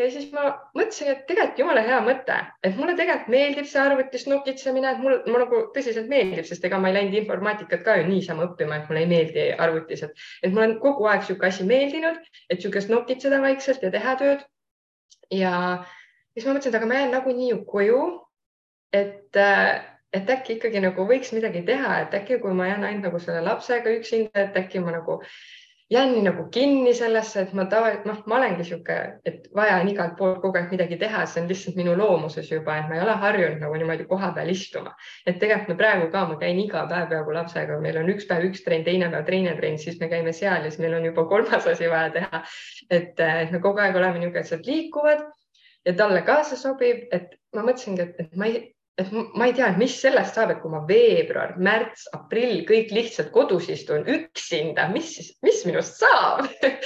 ja siis ma mõtlesin, et tegelikult jumala hea mõte, et mulle tegelikult meeldib see arvutis nokitsemine, et mul, mul nagu tõsiselt meeldib, sest ega ma ei läinud informaatikat ka ju niisama õppima, et mulle ei meeldi arvutis, et, et mul on kogu aeg niisugune asi meeldinud, et niisugust nokitseda vaikselt ja teha tööd. ja siis ma mõtlesin, et aga ma jään nagunii ju koju. et, et äkki ikkagi nagu võiks midagi teha, et äkki kui ma jään ainult nagu selle lapsega üksinda, et äkki ma nagu jään nii nagu kinni sellesse, et ma tavaliselt, noh, ma olengi sihuke, et vaja on igalt poolt kogu aeg midagi teha, see on lihtsalt minu loomuses juba, et ma ei ole harjunud nagu niimoodi koha peal istuma. et tegelikult me praegu ka, ma käin iga päev peaaegu lapsega, meil on üks päev üks trenn, teine päev teine trenn, siis me käime seal ja siis meil on juba kolmas asi vaja teha. et, et me kogu aeg oleme niisugused, liikuvad ja talle ka see sobib, et ma mõtlesingi, et ma ei, et ma ei tea, mis sellest saab, et kui ma veebruar, märts, aprill kõik lihtsalt kodus istun üksinda, mis siis, mis minust saab?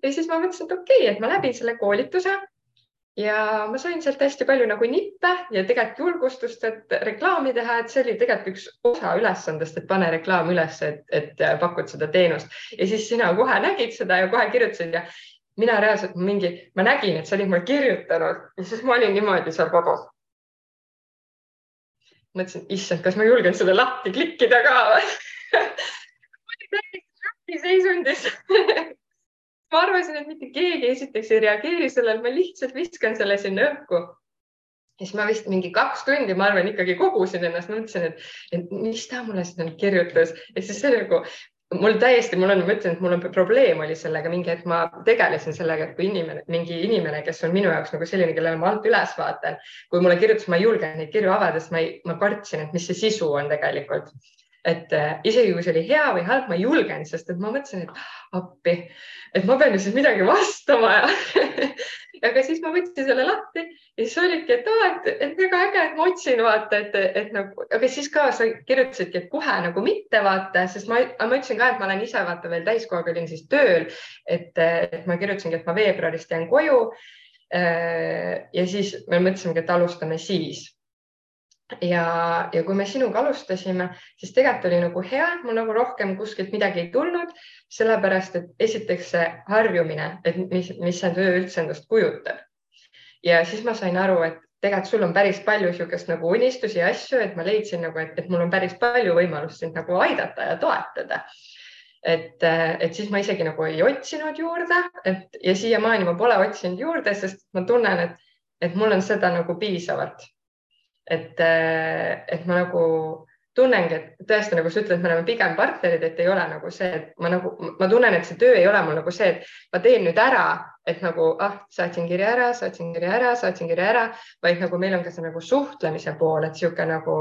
Ja siis ma mõtlesin, et okei okay,, et ma läbin selle koolituse ja ma sain sealt hästi palju nagu nippe ja tegelikult julgustust, et reklaami teha, et see oli tegelikult üks osa ülesandest, et pane reklaam üles, et, et pakud seda teenust. Ja siis sina kohe nägid seda ja kohe kirjutasid ja mina reaalselt mingi, ma nägin, et sa olid mulle kirjutanud. Ja siis ma olin niimoodi seal kodus mõtlesin, issand, kas ma julgen seda lahti klikkida ka ma olin täiesti šokiseisundis ma arvasin, et mitte keegi esiteks ei reageeri sellele, ma lihtsalt viskan selle sinna õhku. ja siis ma vist mingi kaks tundi, ma arvan, ikkagi kogusin ennast, mõtlesin, et, mis ta mulle sinna kirjutas. Ja siis see nagu mul täiesti, mul on, ma ütlen, et mul on probleem oli sellega mingi hetk, ma tegelesin sellega, et kui inimene, mingi inimene, kes on minu jaoks nagu selline, kellele ma alt üles vaatan, kui mulle kirjutas, ma ei julge neid kirju avada, sest ma ei, ma kartsin, et mis see sisu on tegelikult. et äh, isegi kui see oli hea või halb, ma ei julgenud, sest et ma mõtlesin, et appi, et ma pean ju siis midagi vastama ja aga siis ma võtsin selle lahti ja siis olidki, et aa, et, et väga äge, et ma otsin, vaata, et, et nagu, aga siis ka sa kirjutasidki, et kohe nagu mitte vaata, sest ma, ma ütlesin ka, et ma olen ise vaata veel täiskohaga olin siis tööl, et, et ma kirjutasingi, et ma veebruarist jään koju. Ja siis me mõtlesimegi, et alustame siis ja, ja kui me sinuga alustasime, siis tegelikult oli nagu hea, mul nagu rohkem kuskilt midagi ei tulnud, sellepärast et esiteks see harjumine, et mis, mis see töö üldse endast kujutab. ja siis ma sain aru, et tegelikult sul on päris palju niisugust nagu unistusi ja asju, et ma leidsin nagu, et, mul on päris palju võimalust sind nagu aidata ja toetada. et, et siis ma isegi nagu ei otsinud juurde, et ja siiamaani ma pole otsinud juurde, sest ma tunnen, et, et mul on seda nagu piisavalt et, äh, et ma nagu tunnengi, et tõesti, nagu sa ütled, me oleme pigem partnerid, et ei ole nagu see, et ma nagu, ma tunnen, et see töö ei ole mul nagu see, et ma teen nüüd ära, et nagu ah, saatsin kirja ära, saatsin kirja ära, saatsin kirja ära, vaid nagu meil on ka see nagu suhtlemise pool, et niisugune nagu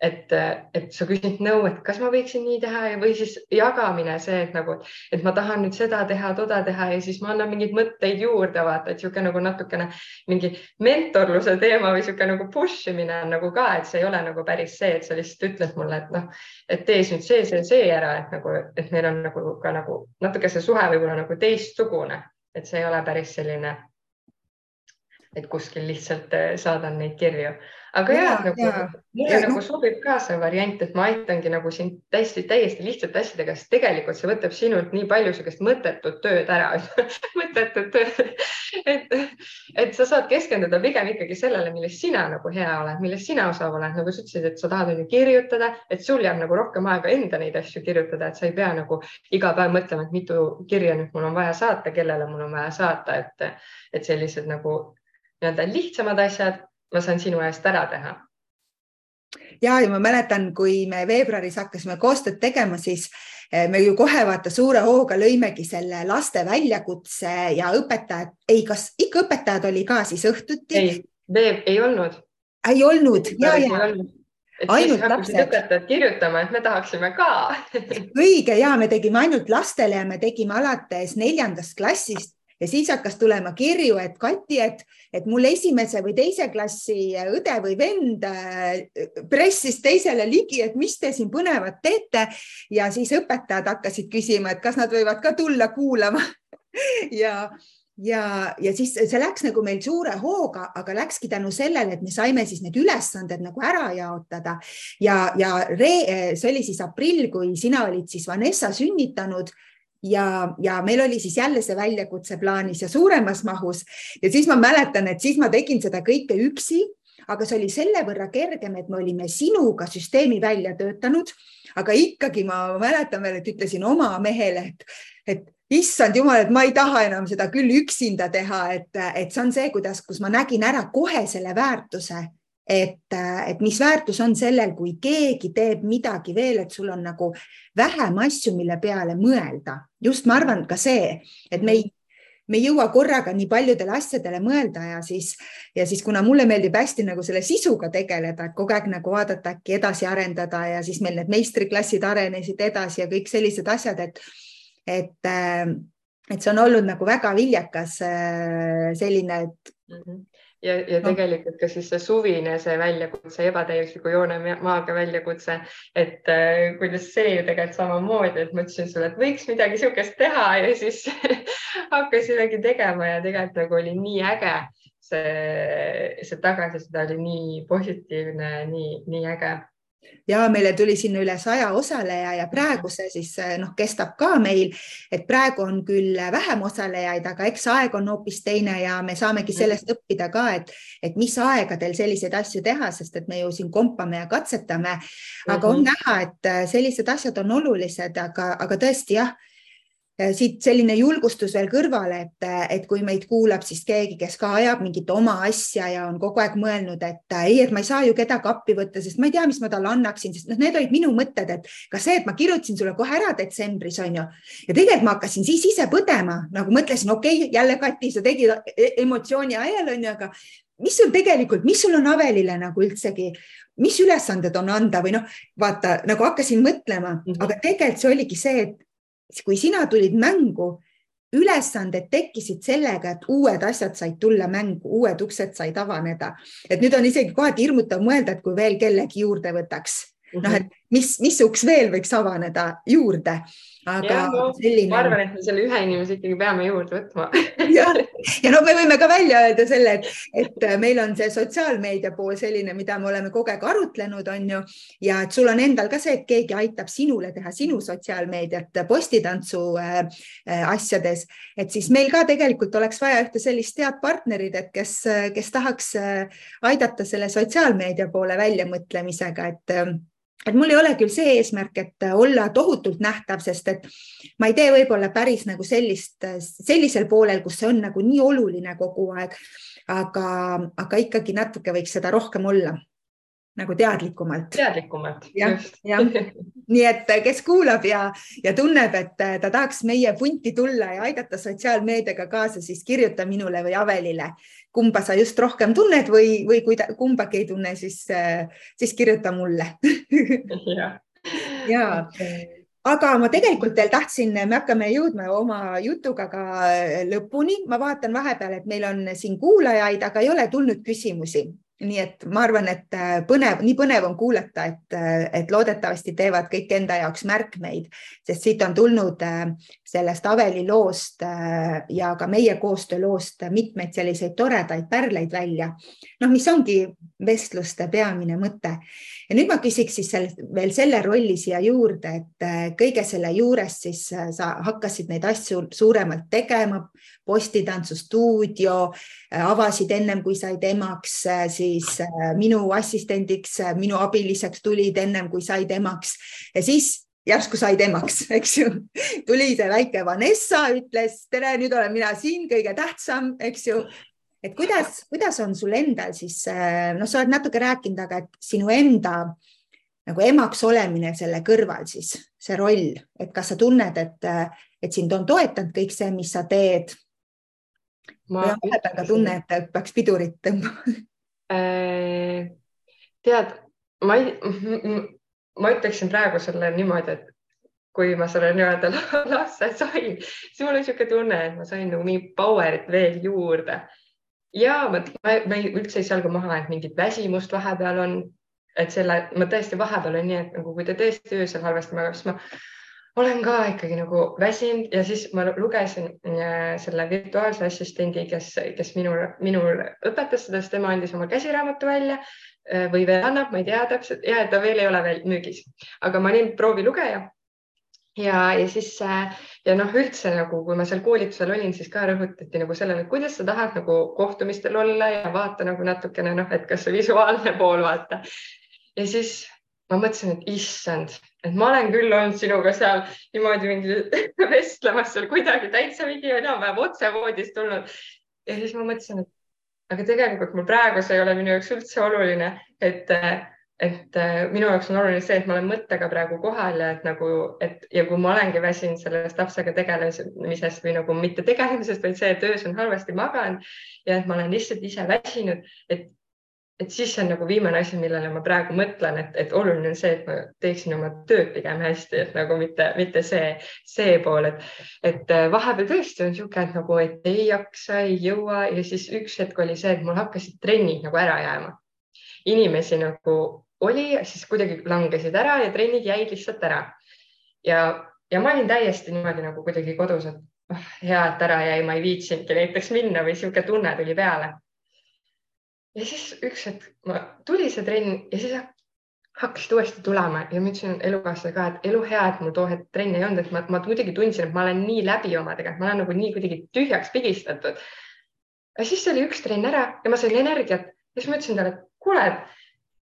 et, et sa küsid nõu, et kas ma võiksin nii teha või siis jagamine, see, et nagu, et ma tahan nüüd seda teha, toda teha ja siis ma annan mingeid mõtteid juurde, vaata, et niisugune nagu natukene mingi mentorluse teema või niisugune nagu push imine on nagu ka, et see ei ole nagu päris see, et sa lihtsalt ütled mulle, et noh, et tee nüüd see, see, see ära, et nagu, et meil on nagu ka nagu natuke see suhe võib-olla nagu teistsugune, et see ei ole päris selline et kuskil lihtsalt eh, saadan neid kirju aga ja, ja nagu ja. mulle ja, nagu no. sobib ka see variant, et ma aitangi nagu sind täiesti, täiesti lihtsate asjadega, sest tegelikult see võtab sinult nii palju sihukest mõttetut tööd ära mõttetut tööd et, et sa saad keskenduda pigem ikkagi sellele, milles sina nagu hea oled, milles sina osav oled, nagu sa ütlesid, et sa tahad onju kirjutada, et sul jääb nagu rohkem aega enda neid asju kirjutada, et sa ei pea nagu iga päev mõtlema, et mitu kirja nüüd mul on vaja saata, kellele mul on vaja saata, et, et sellised nagu nii-öelda lihtsamad asjad ma saan sinu eest ära teha. ja, ja ma mäletan, kui me veebruaris hakkasime koostööd tegema, siis eh, me ju kohe vaata suure hooga lõimegi selle laste väljakutse ja õpetajad, ei, kas ikka õpetajad oli ka siis õhtuti? ei, veeb ei olnud. ei olnud ja, ja ainult lapsed. õpetajad kirjutama, et me tahaksime ka õige ja me tegime ainult lastele ja me tegime alates neljandast klassist ja siis hakkas tulema kirju, et Kati, et, et mul esimese või teise klassi õde või vend äh, pressis teisele ligi, et mis te siin põnevat teete. Ja siis õpetajad hakkasid küsima, et kas nad võivad ka tulla kuulama. Ja ja, ja siis see läks nagu meil suure hooga, aga läkski tänu sellele, et me saime siis need ülesanded nagu ära jaotada. Ja, ja re, see oli siis aprill, kui sina olid siis Vanessa sünnitanud ja, ja meil oli siis jälle see väljakutse plaanis ja suuremas mahus. Ja siis ma mäletan, et siis ma tegin seda kõike üksi, aga see oli selle võrra kergem, et me olime sinuga süsteemi välja töötanud, aga ikkagi ma mäletan veel, et ütlesin oma mehele, et, et issand jumal, et ma ei taha enam seda küll üksinda teha, et, et see on see, kuidas, kus ma nägin ära kohe selle väärtuse et, et mis väärtus on sellel, kui keegi teeb midagi veel, et sul on nagu vähem asju, mille peale mõelda. just ma arvan ka see, et me ei, me ei jõua korraga nii paljudele asjadele mõelda ja siis, ja siis kuna mulle meeldib hästi nagu selle sisuga tegeleda, et kogu aeg nagu vaadata, äkki edasi arendada ja siis meil need meistriklassid arenesid edasi ja kõik sellised asjad, et, et, et see on olnud nagu väga viljakas selline, et. -hmm ja, ja tegelikult ka siis see suvine, see väljakutse, ebatäiusliku joone maaga väljakutse, et äh, kuidas see ju tegelikult samamoodi, et ma ütlesin sulle, et võiks midagi niisugust teha ja siis hakkasimegi tegema ja tegelikult nagu oli nii äge see, see tagasiside oli nii positiivne, nii, nii äge ja meile tuli sinna üle saja osaleja ja praegu see siis noh, kestab ka meil, et praegu on küll vähem osalejaid, aga eks aeg on hoopis teine ja me saamegi sellest õppida ka, et, et mis aegadel selliseid asju teha, sest et me ju siin kompame ja katsetame. aga on mhm. näha, et sellised asjad on olulised, aga, aga tõesti jah siit selline julgustus veel kõrvale, et, et kui meid kuulab siis keegi, kes ka ajab mingit oma asja ja on kogu aeg mõelnud, et ei, et ma ei saa ju kedagi appi võtta, sest ma ei tea, mis ma talle annaksin, sest noh, need olid minu mõtted, et ka see, et ma kirjutasin sulle kohe ära detsembris on ju ja tegelikult ma hakkasin siis ise põdema, nagu mõtlesin, okei okay,, jälle Kati, sa tegid e-, emotsiooni ajal on ju, aga mis sul tegelikult, mis sul on Avelile nagu üldsegi, mis ülesanded on anda või noh, vaata nagu hakkasin mõtlema mm, -hmm. aga tegelikult see oligi see, et kui sina tulid mängu, ülesanded tekkisid sellega, et uued asjad said tulla mängu, uued uksed said avaneda. et nüüd on isegi kohati hirmutav mõelda, et kui veel kellegi juurde võtaks mm -hmm. noh, et mis, mis uks veel võiks avaneda juurde? Aga ja, no, selline. ma arvan, et me selle ühe inimese ikkagi peame juurde võtma. Ja, ja no me võime ka välja öelda selle, et, et meil on see sotsiaalmeedia pool selline, mida me oleme kogu aeg arutlenud, on ju, ja et sul on endal ka see, et keegi aitab sinule teha sinu sotsiaalmeediat postitantsu äh, äh, asjades, et siis meil ka tegelikult oleks vaja ühte sellist head partnerit, et kes, kes tahaks äh, aidata selle sotsiaalmeedia poole väljamõtlemisega, et äh, et mul ei ole küll see eesmärk, et olla tohutult nähtav, sest et ma ei tee võib-olla päris nagu sellist, sellisel poolel, kus see on nagu nii oluline kogu aeg. aga, aga ikkagi natuke võiks seda rohkem olla nagu teadlikumalt. teadlikumalt, just. jah, nii et kes kuulab ja, ja tunneb, et ta tahaks meie punti tulla ja aidata sotsiaalmeediaga kaasa, siis kirjuta minule või Avelile. Kumba sa just rohkem tunned või, või kui ta kumbagi ei tunne, siis, siis kirjuta mulle. Ja, ja aga ma tegelikult veel tahtsin, me hakkame jõudma oma jutuga ka lõpuni, ma vaatan vahepeal, et meil on siin kuulajaid, aga ei ole tulnud küsimusi nii et ma arvan, et äh, põnev, nii põnev on kuulata, et, äh, et loodetavasti teevad kõik enda jaoks märkmeid, sest siit on tulnud äh, sellest Aveli loost ja ka meie koostööloost mitmeid selliseid toredaid pärleid välja. noh, mis ongi vestluste peamine mõte. Ja nüüd ma küsiks siis sel, veel selle rolli siia juurde, et kõige selle juures siis sa hakkasid neid asju suuremalt tegema, postitantsustuudio, avasid ennem kui said emaks, siis äh, minu assistendiks, äh, minu abiliseks tulid ennem kui said emaks ja siis järsku said emaks, eks ju. tuli see väike Vanessa, ütles tere, nüüd olen mina siin, kõige tähtsam, eks ju. Et kuidas, kuidas on sul endal siis, äh, noh, sa oled natuke rääkinud, aga et sinu enda nagu emaks olemine selle kõrval siis, see roll, et kas sa tunned, et, et sind on toetanud kõik see, mis sa teed? ma vahepeal ka tunne, et peaks pidurit tõmbama Äh, tead, ma ei, ma ütleksin praegu sulle niimoodi, et kui ma selle nii-öelda lapse sain, siis mul oli niisugune tunne, et ma sain nagu mingi power'it veel juurde. Ja ma, ma, ma ei, üldse ei salga maha, et mingit väsimust vahepeal on, et selle, ma tõesti vahepeal on nii, et nagu kui te tõesti öösel halvasti magate, siis ma olen ka ikkagi nagu väsinud. Ja siis ma lugesin äh, selle virtuaalse assistendi, kes, kes minul, minul õpetas seda, sest tema andis oma käsiraamatu välja äh, või veel annab, ma ei tea täpselt. Ja ta veel ei ole veel müügis, aga ma olin proovilugeja. Ja, ja siis äh, ja noh, üldse nagu, kui ma seal koolitusel olin, siis ka rõhutati nagu sellele, kuidas sa tahad nagu kohtumistel olla ja vaata nagu natukene noh, et kas see visuaalne pool vaata. ja siis ma mõtlesin, et issand, et ma olen küll olnud sinuga seal niimoodi mingi vestlemas seal kuidagi täitsa mingi enam-vähem otse voodist tulnud. ja siis ma mõtlesin, et aga tegelikult mul praegu see ei ole minu jaoks üldse oluline, et, et minu jaoks on oluline see, et ma olen mõttega praegu kohal ja et nagu, et ja kui ma olengi väsinud sellest lapsega tegelemisest või nagu mitte tegelemisest, vaid see, et öös on halvasti maganud ja et ma olen lihtsalt ise väsinud, et et siis see on nagu viimane asi, millele ma praegu mõtlen, et, et oluline on see, et ma teeksin oma tööd pigem hästi, et nagu mitte, mitte see, see pool, et, et äh, vahepeal tõesti on niisugune, et nagu, et ei jaksa, ei jõua ja siis üks hetk oli see, et mul hakkasid trennid nagu ära jääma. inimesi nagu oli, siis kuidagi langesid ära ja trennid jäid lihtsalt ära. ja, ja ma olin täiesti niimoodi nagu kuidagi kodus, et oh, hea, et ära jäi, ma ei viitsinudki näiteks minna või niisugune tunne tuli peale ja siis üks hetk tuli see trenn ja siis hakkasid uuesti tulema ja ma ütlesin elukaaslase ka, et elu hea, et mul too hetk trenni ei olnud, et ma, ma muidugi tundsin, et ma olen nii läbi omadega, et ma olen nagu nii kuidagi tühjaks pigistatud. ja siis oli üks trenn ära ja ma sain energiat ja siis ma ütlesin talle, et kuule, et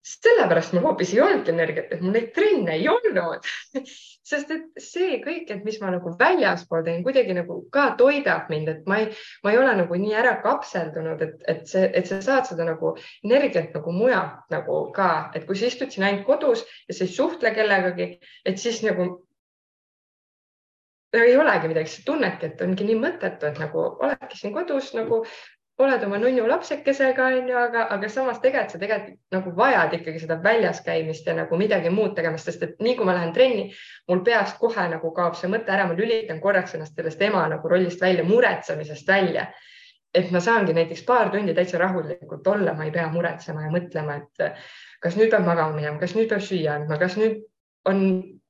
sellepärast mul hoopis ei olnudki energiat, et mul neid trenne ei olnud. Sest et see kõik, et mis ma nagu väljaspool teen, kuidagi nagu ka toidab mind, et ma ei, ma ei ole nagu nii ära kapseldunud, et, et see, et sa saad seda nagu energiat nagu mujalt nagu ka, et kui sa istud siin ainult kodus ja sa ei suhtle kellegagi, et siis nagu ei olegi midagi, sa tunnedki, et ongi nii mõttetu, et nagu oledki siin kodus nagu oled oma nunnu lapsekesega, onju, aga, aga samas tegelikult sa tegelikult nagu vajad ikkagi seda väljas käimist ja nagu midagi muud tegemist, sest et nii kui ma lähen trenni, mul peast kohe nagu kaob see mõte ära, ma lülitan korraks ennast sellest ema nagu rollist välja, muretsemisest välja. et ma saangi näiteks paar tundi täitsa rahulikult olla, ma ei pea muretsema ja mõtlema, et kas nüüd peab magama minema, kas nüüd peab süüa andma, kas nüüd on,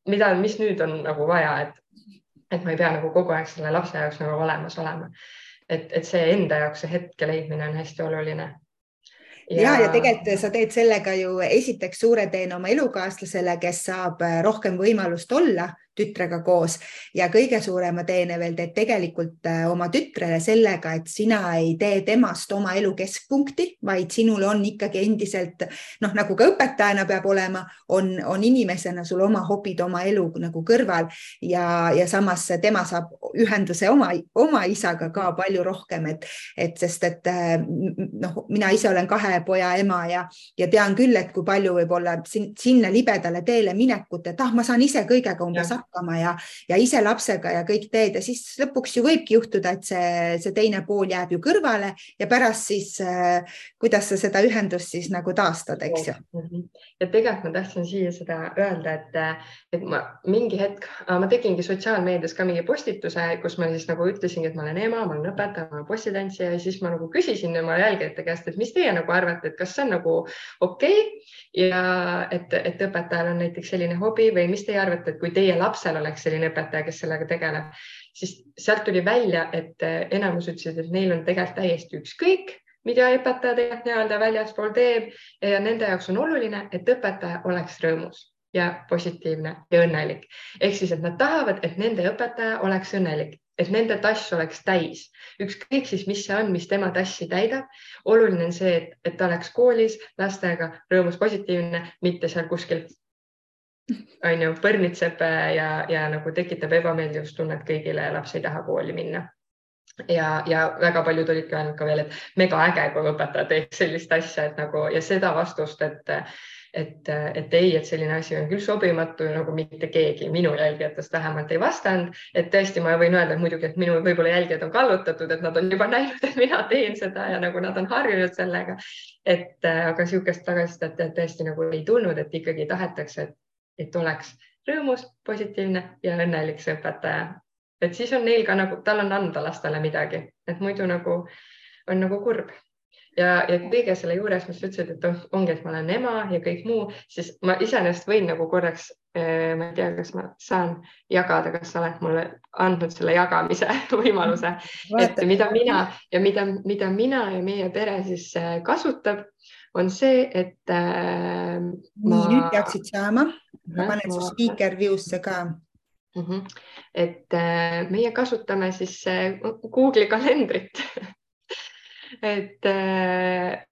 mida, mis nüüd on nagu vaja, et, et ma ei pea nagu kogu aeg selle lapse jaoks nagu olemas olema. Et, et see enda jaoks see hetke leidmine on hästi oluline. Ja, ja, ja tegelikult sa teed sellega ju esiteks suure teene oma elukaaslasele, kes saab äh, rohkem võimalust olla tütrega koos. Ja kõige suurema teene veel teed tegelikult äh, oma tütrele sellega, et sina ei tee temast oma elu keskpunkti, vaid sinul on ikkagi endiselt noh, nagu ka õpetajana peab olema, on, on inimesena sul oma hobid, oma elu nagu kõrval. Ja, ja samas tema saab ühenduse oma, oma isaga ka palju rohkem, et, et sest, et äh, noh, mina ise olen kahe poja ema ja, ja tean küll, et kui palju võib-olla sinna libedale teele minekut, et ah, ma saan ise kõigega umbes hakkama ja, ja ise lapsega ja kõik teed ja siis lõpuks ju võibki juhtuda, et see, see teine pool jääb ju kõrvale ja pärast siis äh, kuidas sa seda ühendust siis nagu taastad, eks ju. Mhm. ja tegelikult ma tahtsin siia seda öelda, et, et ma mingi hetk, ma tegingi sotsiaalmeedias ka mingi postituse, kus ma siis nagu ütlesingi, et ma olen ema, ma olen õpetaja, ma olen possitantsija ja siis ma nagu küsisin oma jälgijate käest, et mis teie nagu arvate et kas see on nagu okei okay? ja et, et õpetajal on näiteks selline hobi või mis teie arvate, et kui teie lapsel oleks selline õpetaja, kes sellega tegeleb, siis sealt tuli välja, et enamus ütlesid, et neil on tegelikult täiesti ükskõik mida õpetaja tegelikult nii-öelda väljaspool teeb ja nende jaoks on oluline, et õpetaja oleks rõõmus ja positiivne ja õnnelik. ehk siis, et nad tahavad, et nende õpetaja oleks õnnelik et nende tass oleks täis, ükskõik siis, mis see on, mis tema tassi täidab. oluline on see, et, et ta oleks koolis lastega rõõmus, positiivne, mitte seal kuskil on ju, põrnitseb ja, ja nagu tekitab ebameeldivustunnet kõigile ja laps ei taha kooli minna. ja, ja väga paljud olidki öelnud ka veel, et mega äge, kui õpetaja teeks sellist asja, et nagu ja seda vastust, et et, et ei, et selline asi on küll sobimatu, nagu mitte keegi minu jälgijatest vähemalt ei vastanud. et tõesti, ma võin öelda, et muidugi, et minu võib-olla jälgijad on kallutatud, et nad on juba näinud, et mina teen seda ja nagu nad on harjunud sellega. et aga niisugust tagasisidet tõesti nagu ei tulnud, et ikkagi tahetakse, et, et oleks rõõmus, positiivne ja õnnelik see õpetaja. et siis on neil ka nagu, tal on anda lastele midagi, et muidu nagu on nagu kurb ja, ja kõige selle juures, mis sa ütlesid, et oh, ongi, et ma olen ema ja kõik muu, siis ma iseenesest võin nagu korraks, eh, ma ei tea, kas ma saan jagada, kas sa oled mulle andnud selle jagamise võimaluse, et mida mina ja mida, mida mina ja meie pere siis eh, kasutab, on see, et äh,. nii, nüüd peaksid saama, ma panen su speaker view'sse ka mm. -hmm. et äh, meie kasutame siis äh, Google'i kalendrit et äh,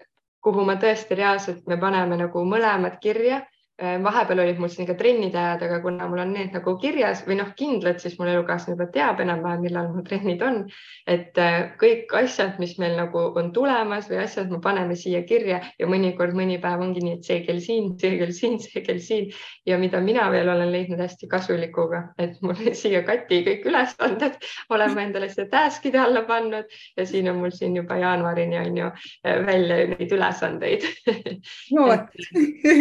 kuhu ma tõesti reaalselt, me paneme nagu mõlemad kirja vahepeal olid mul siin ka trennid ajad, aga kuna mul on need nagu kirjas või noh, kindlad, siis mul elukaaslane juba teab enam-vähem, millal mul trennid on. et äh, kõik asjad, mis meil nagu on tulemas või asjad, me paneme siia kirja ja mõnikord mõni päev ongi nii, et see kell siin, see kell siin, see kell siin. Ja mida mina veel olen leidnud hästi kasulikuga, et mul siia kati kõik ülesanded olen ma endale siia task'ide alla pannud ja siin on mul siin juba jaanuarini on ju äh, välja neid ülesandeid. No, et,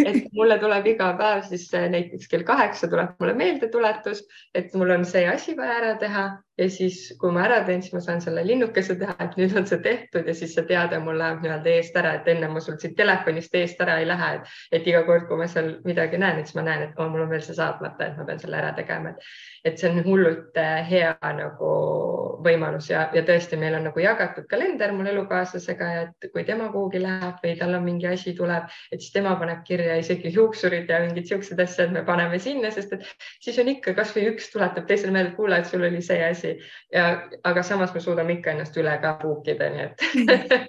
et mulle tuleb tuleb iga päev siis näiteks kell kaheksa tuleb mulle meeldetuletus, et mul on see asi vaja ära teha ja siis, kui ma ära teen, siis ma saan selle linnukese teha, et nüüd on see tehtud ja siis see teade mul läheb nii-öelda eest ära, et enne ma sul siit telefonist eest ära ei lähe, et, et iga kord, kui ma seal midagi näen, et siis ma näen, et oh, mul on veel see saatmata, et ma pean selle ära tegema, et, et see on hullult äh, hea nagu võimalus ja, ja tõesti, meil on nagu jagatud kalender mul elukaaslasega et kui tema kuhugi läheb või tal on mingi asi tuleb, et siis tema paneb kirja isegi juuksurid ja mingid siuksed asjad me paneme sinna, sest et siis on ikka kasvõi üks tuletab teisele meelde, et kuule, et sul oli see asi edasi ja, aga samas me suudame ikka ennast üle ka puukida, nii et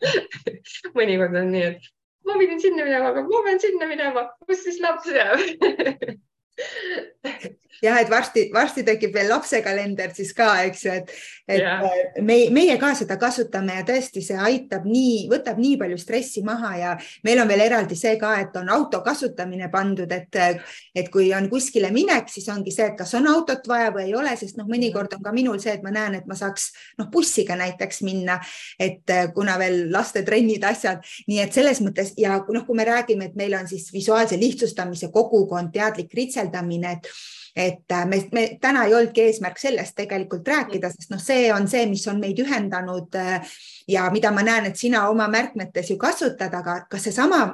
mõnikord on nii, et ma pidin sinna minema, aga ma pean sinna minema, kus siis laps jääb jah, et varsti-varsti tekib veel lapsekalender siis ka, eks ju, et, et yeah. me, meie ka seda kasutame ja tõesti, see aitab nii, võtab nii palju stressi maha ja meil on veel eraldi see ka, et on auto kasutamine pandud, et, et kui on kuskile minek, siis ongi see, et kas on autot vaja või ei ole, sest noh, mõnikord on ka minul see, et ma näen, et ma saaks noh, bussiga näiteks minna, et kuna veel lastetrennid, asjad, nii et selles mõttes ja noh, kui me räägime, et meil on siis visuaalse lihtsustamise kogukond, teadlik ritseldamine, et et äh, me, me täna ei olnudki eesmärk sellest tegelikult rääkida, sest noh, see on see, mis on meid ühendanud äh, ja mida ma näen, et sina oma märkmetes ju kasutad, aga kas seesama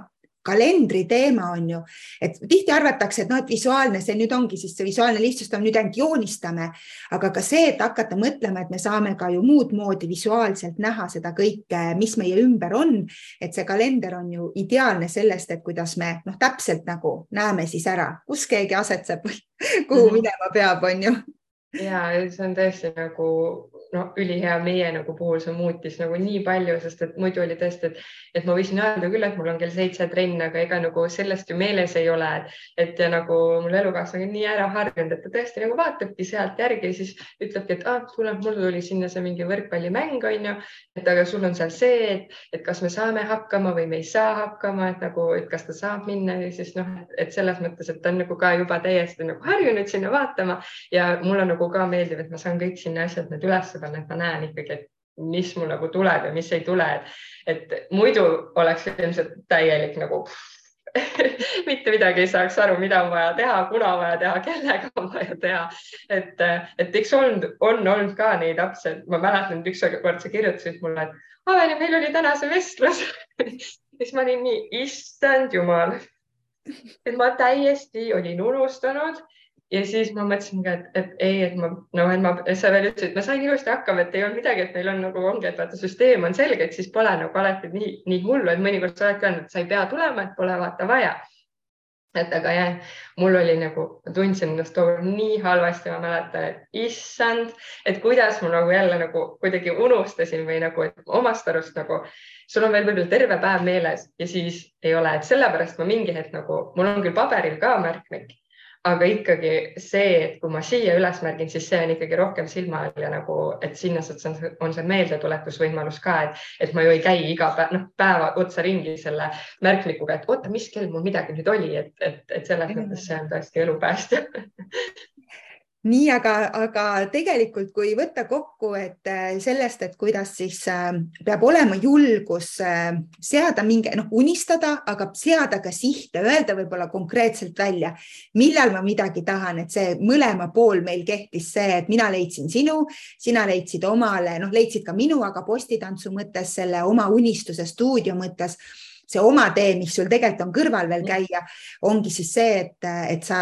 kalendri teema on ju, et tihti arvatakse, et noh, et visuaalne, see nüüd ongi siis see visuaalne lihtsustamine, nüüd ainult joonistame, aga ka see, et hakata mõtlema, et me saame ka ju muud moodi visuaalselt näha seda kõike, mis meie ümber on, et see kalender on ju ideaalne sellest, et kuidas me noh, täpselt nagu näeme siis ära, kus keegi asetseb, kuhu mhm. minema peab, on ju ja see on tõesti nagu no ülihea meie nagu puhul see muutis nagu nii palju, sest et muidu oli tõesti, et, et ma võisin öelda küll, et mul on kell seitse trenn, aga ega nagu sellest ju meeles ei ole, et, ja nagu mul elukaaslane on nii ära harjunud, et ta tõesti nagu vaatabki sealt järgi siis ütlebki, et ah, kuule, mul tuli sinna see mingi võrkpallimäng on ju, et aga sul on seal see, et, et kas me saame hakkama või me ei saa hakkama, et nagu, et kas ta saab minna ja siis noh, et selles mõttes, et ta on nagu ka juba täiesti nagu harjunud sinna vaatama ja mulle nagu ka meeldib, et ma saan kõik sinna asjad need üles peal, et ma näen ikkagi, et mis mul nagu tuleb ja mis ei tule, et muidu oleks ilmselt täielik nagu mitte midagi ei saaks aru, mida on vaja teha, kuna on vaja teha, kellega on vaja teha. et, et eks olnud, on olnud ka neid apse, ma mäletan, et ükskord sa kirjutasid mulle, et Aveli, meil oli täna see vestlus siis ma olin nii, issand jumal, et ma täiesti olin unustanud ja siis ma mõtlesin ka, et, et ei, et ma noh, et ma, sa veel ütlesid, et ma sain ilusti hakkama, et ei olnud midagi, et meil on nagu ongi, et vaata, süsteem on selge, et siis pole nagu alati nii, nii hullu, et mõnikord sa oledki öelnud, et sa ei pea tulema, et pole vaata vaja. et aga jah, mul oli nagu, ma tundsin ennast tookord nii halvasti, ma mäletan, et issand, et kuidas ma nagu jälle nagu kuidagi unustasin või nagu omast arust nagu sul on veel võib-olla terve päev meeles ja siis ei ole, et sellepärast ma mingi hetk nagu, mul on küll paberil ka märkmik aga ikkagi see, et kui ma siia üles märgin, siis see on ikkagi rohkem silma all ja nagu, et sinna on, on see meeldetuletusvõimalus ka, et, et ma ju ei käi iga päev, noh, päeva otsa ringi selle märkmikuga, et oota, mis kell mul midagi nüüd oli, et, et, et selles mõttes see on tõesti elupäästja nii, aga, aga tegelikult, kui võtta kokku, et äh, sellest, et kuidas siis äh, peab olema julgus äh, seada mingi, noh, unistada, aga seada ka sihte, öelda võib-olla konkreetselt välja, millal ma midagi tahan, et see mõlema pool meil kehtis see, et mina leidsin sinu, sina leidsid omale, noh, leidsid ka minu, aga postitantsu mõttes selle oma unistuse stuudio mõttes see oma tee, mis sul tegelikult on kõrval veel käia, ongi siis see, et, et sa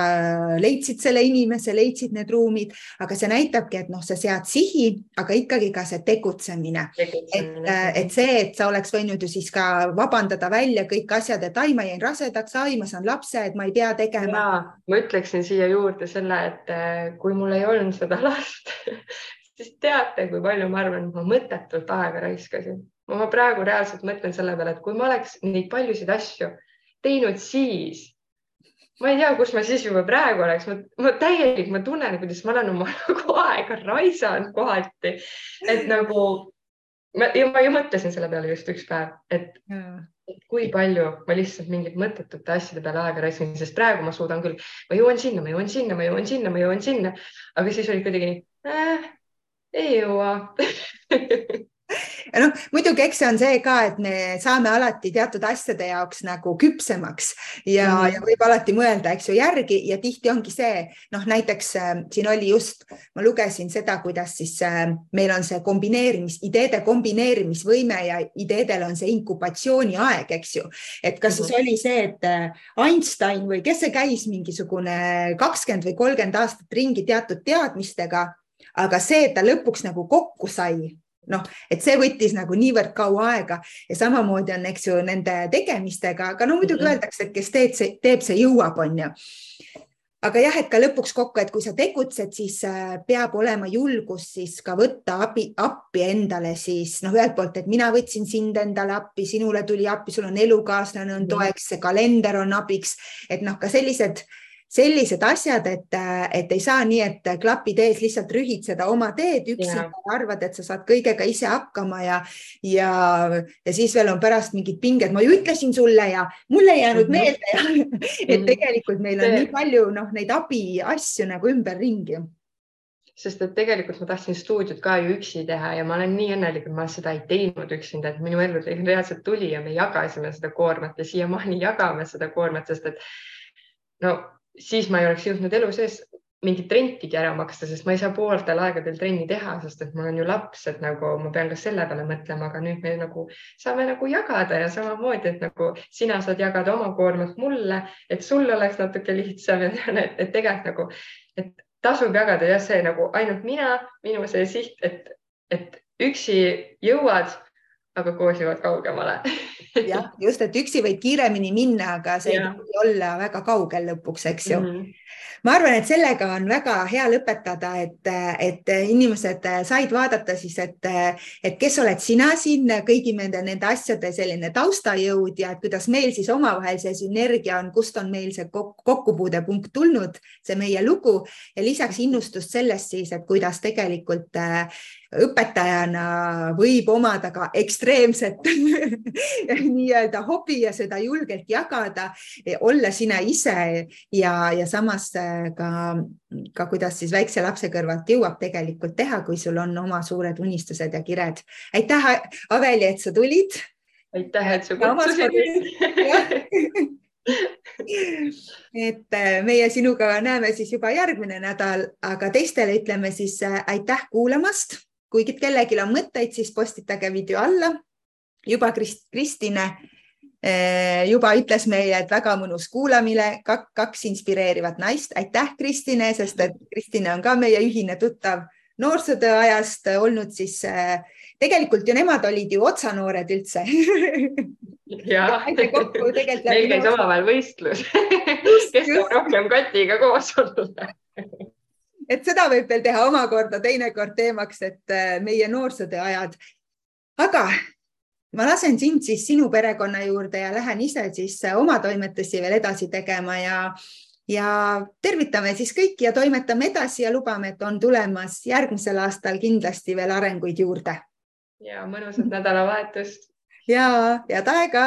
leidsid selle inimese, leidsid need ruumid, aga see näitabki, et noh, sa sead sihi, aga ikkagi ka see tegutsemine, tegutsemine.. et, et see, et sa oleks võinud ju siis ka vabandada välja kõik asjad, et ai, ma jäin rasedaks, ai, ma saan lapse, et ma ei pea tegema. ma ütleksin siia juurde selle, et eh, kui mul ei olnud seda last siis teate, kui palju ma arvan, ma mõttetult aega raiskasin ma praegu reaalselt mõtlen selle peale, et kui ma oleks neid paljusid asju teinud siis, ma ei tea, kus ma siis juba praegu oleks, ma täielik, ma tunnen, kuidas ma olen oma nagu aega raisanud kohati, et nagu ma, ja ma ju mõtlesin selle peale just üks päev, et, kui palju ma lihtsalt mingite mõttetute asjade peale aega raiskasin, sest praegu ma suudan küll, ma jõuan sinna, ma jõuan sinna, ma jõuan sinna, ma jõuan sinna, aga siis oli kuidagi nii äh,, ei jõua ja noh, muidugi, eks see on see ka, et me saame alati teatud asjade jaoks nagu küpsemaks ja mm, -hmm. ja võib alati mõelda, eks ju, järgi ja tihti ongi see, noh, näiteks äh, siin oli just, ma lugesin seda, kuidas siis äh, meil on see kombineerimis, ideede kombineerimisvõime ja ideedel on see inkubatsiooniaeg, eks ju, et kas mm -hmm. siis oli see, et äh, Einstein või kes see käis mingisugune kakskümmend või kolmkümmend aastat ringi teatud teadmistega aga see, et ta lõpuks nagu kokku sai, noh, et see võttis nagu niivõrd kaua aega ja samamoodi on, eks ju, nende tegemistega, aga no muidugi mm -hmm. öeldakse, et kes teed, see teeb, see jõuab, on ju. Aga jah, et ka lõpuks kokku, et kui sa tegutsed, siis äh, peab olema julgus siis ka võtta abi, appi endale siis noh, ühelt poolt, et mina võtsin sind endale appi, sinule tuli appi, sul on elukaaslane on toeks, see kalender on abiks, et noh, ka sellised sellised asjad, et, et ei saa nii, et klapid ees lihtsalt rühid seda oma teed üksinda ja arvad, et sa saad kõigega ise hakkama ja, ja, ja siis veel on pärast mingid pinged, ma ju ütlesin sulle ja mul ei jäänud -hmm. meelde ja et mhm. tegelikult meil on nii palju noh, neid abiasju nagu ümberringi sest et tegelikult ma tahtsin stuudiot ka ju üksi teha ja ma olen nii õnnelik, et ma seda ei teinud üksinda, et minu ellu reaalselt tuli ja me jagasime seda koormat ja siiamaani jagame seda koormat, sest et no siis ma ei oleks jõudnud elu sees mingit rentigi ära maksta, sest ma ei saa pooltel aegadel trenni teha, sest et mul on ju laps, et nagu ma pean ka selle peale mõtlema, aga nüüd me nagu saame nagu jagada ja samamoodi, et nagu sina saad jagada oma koormat mulle, et sul oleks natuke lihtsam, et, et tegelikult nagu, et tasub jagada jah, see nagu ainult mina, minu see siht, et, et üksi jõuad, aga koos jõuad kaugemale jah, just, et üksi võid kiiremini minna, aga see ja. ei pruugi olla väga kaugel lõpuks, eks ju mm. -hmm ma arvan, et sellega on väga hea lõpetada, et, et inimesed said vaadata siis, et, et kes oled sina siin kõigi nende, nende asjade selline taustajõud ja kuidas meil siis omavahel see sünergia on, kust on meil see kokkupuudepunkt tulnud, see meie lugu ja lisaks innustust sellest siis, et kuidas tegelikult õpetajana võib omada ka ekstreemset nii-öelda hobi ja seda julgelt jagada, olla sina ise ja, ja samas ka, ka kuidas siis väikse lapse kõrvalt jõuab tegelikult teha, kui sul on oma suured unistused ja kired. aitäh, Aveli, et sa tulid. aitäh, et sa kutsusid et äh, meie sinuga näeme siis juba järgmine nädal, aga teistele ütleme siis äh, aitäh kuulamast kui kellelgi on mõtteid, siis postitage video alla. juba Krist, Kristine eh, juba ütles meile, et väga mõnus kuulamine, kaks inspireerivat naist. aitäh, Kristine, sest et Kristine on ka meie ühine tuttav noorsootöö ajast olnud, siis eh, tegelikult ju nemad olid ju otsanoored üldse. Ja, meil käis omavahel võistlus. Kes saab rohkem Katiga koos olla et seda võib veel teha omakorda teinekord teemaks, et äh, meie noorsootöö ajad. aga ma lasen sind siis sinu perekonna juurde ja lähen ise siis äh, oma toimetusi veel edasi tegema ja ja tervitame siis kõiki ja toimetame edasi ja lubame, et on tulemas järgmisel aastal kindlasti veel arenguid juurde. ja mõnusat nädalavahetust. ja head aega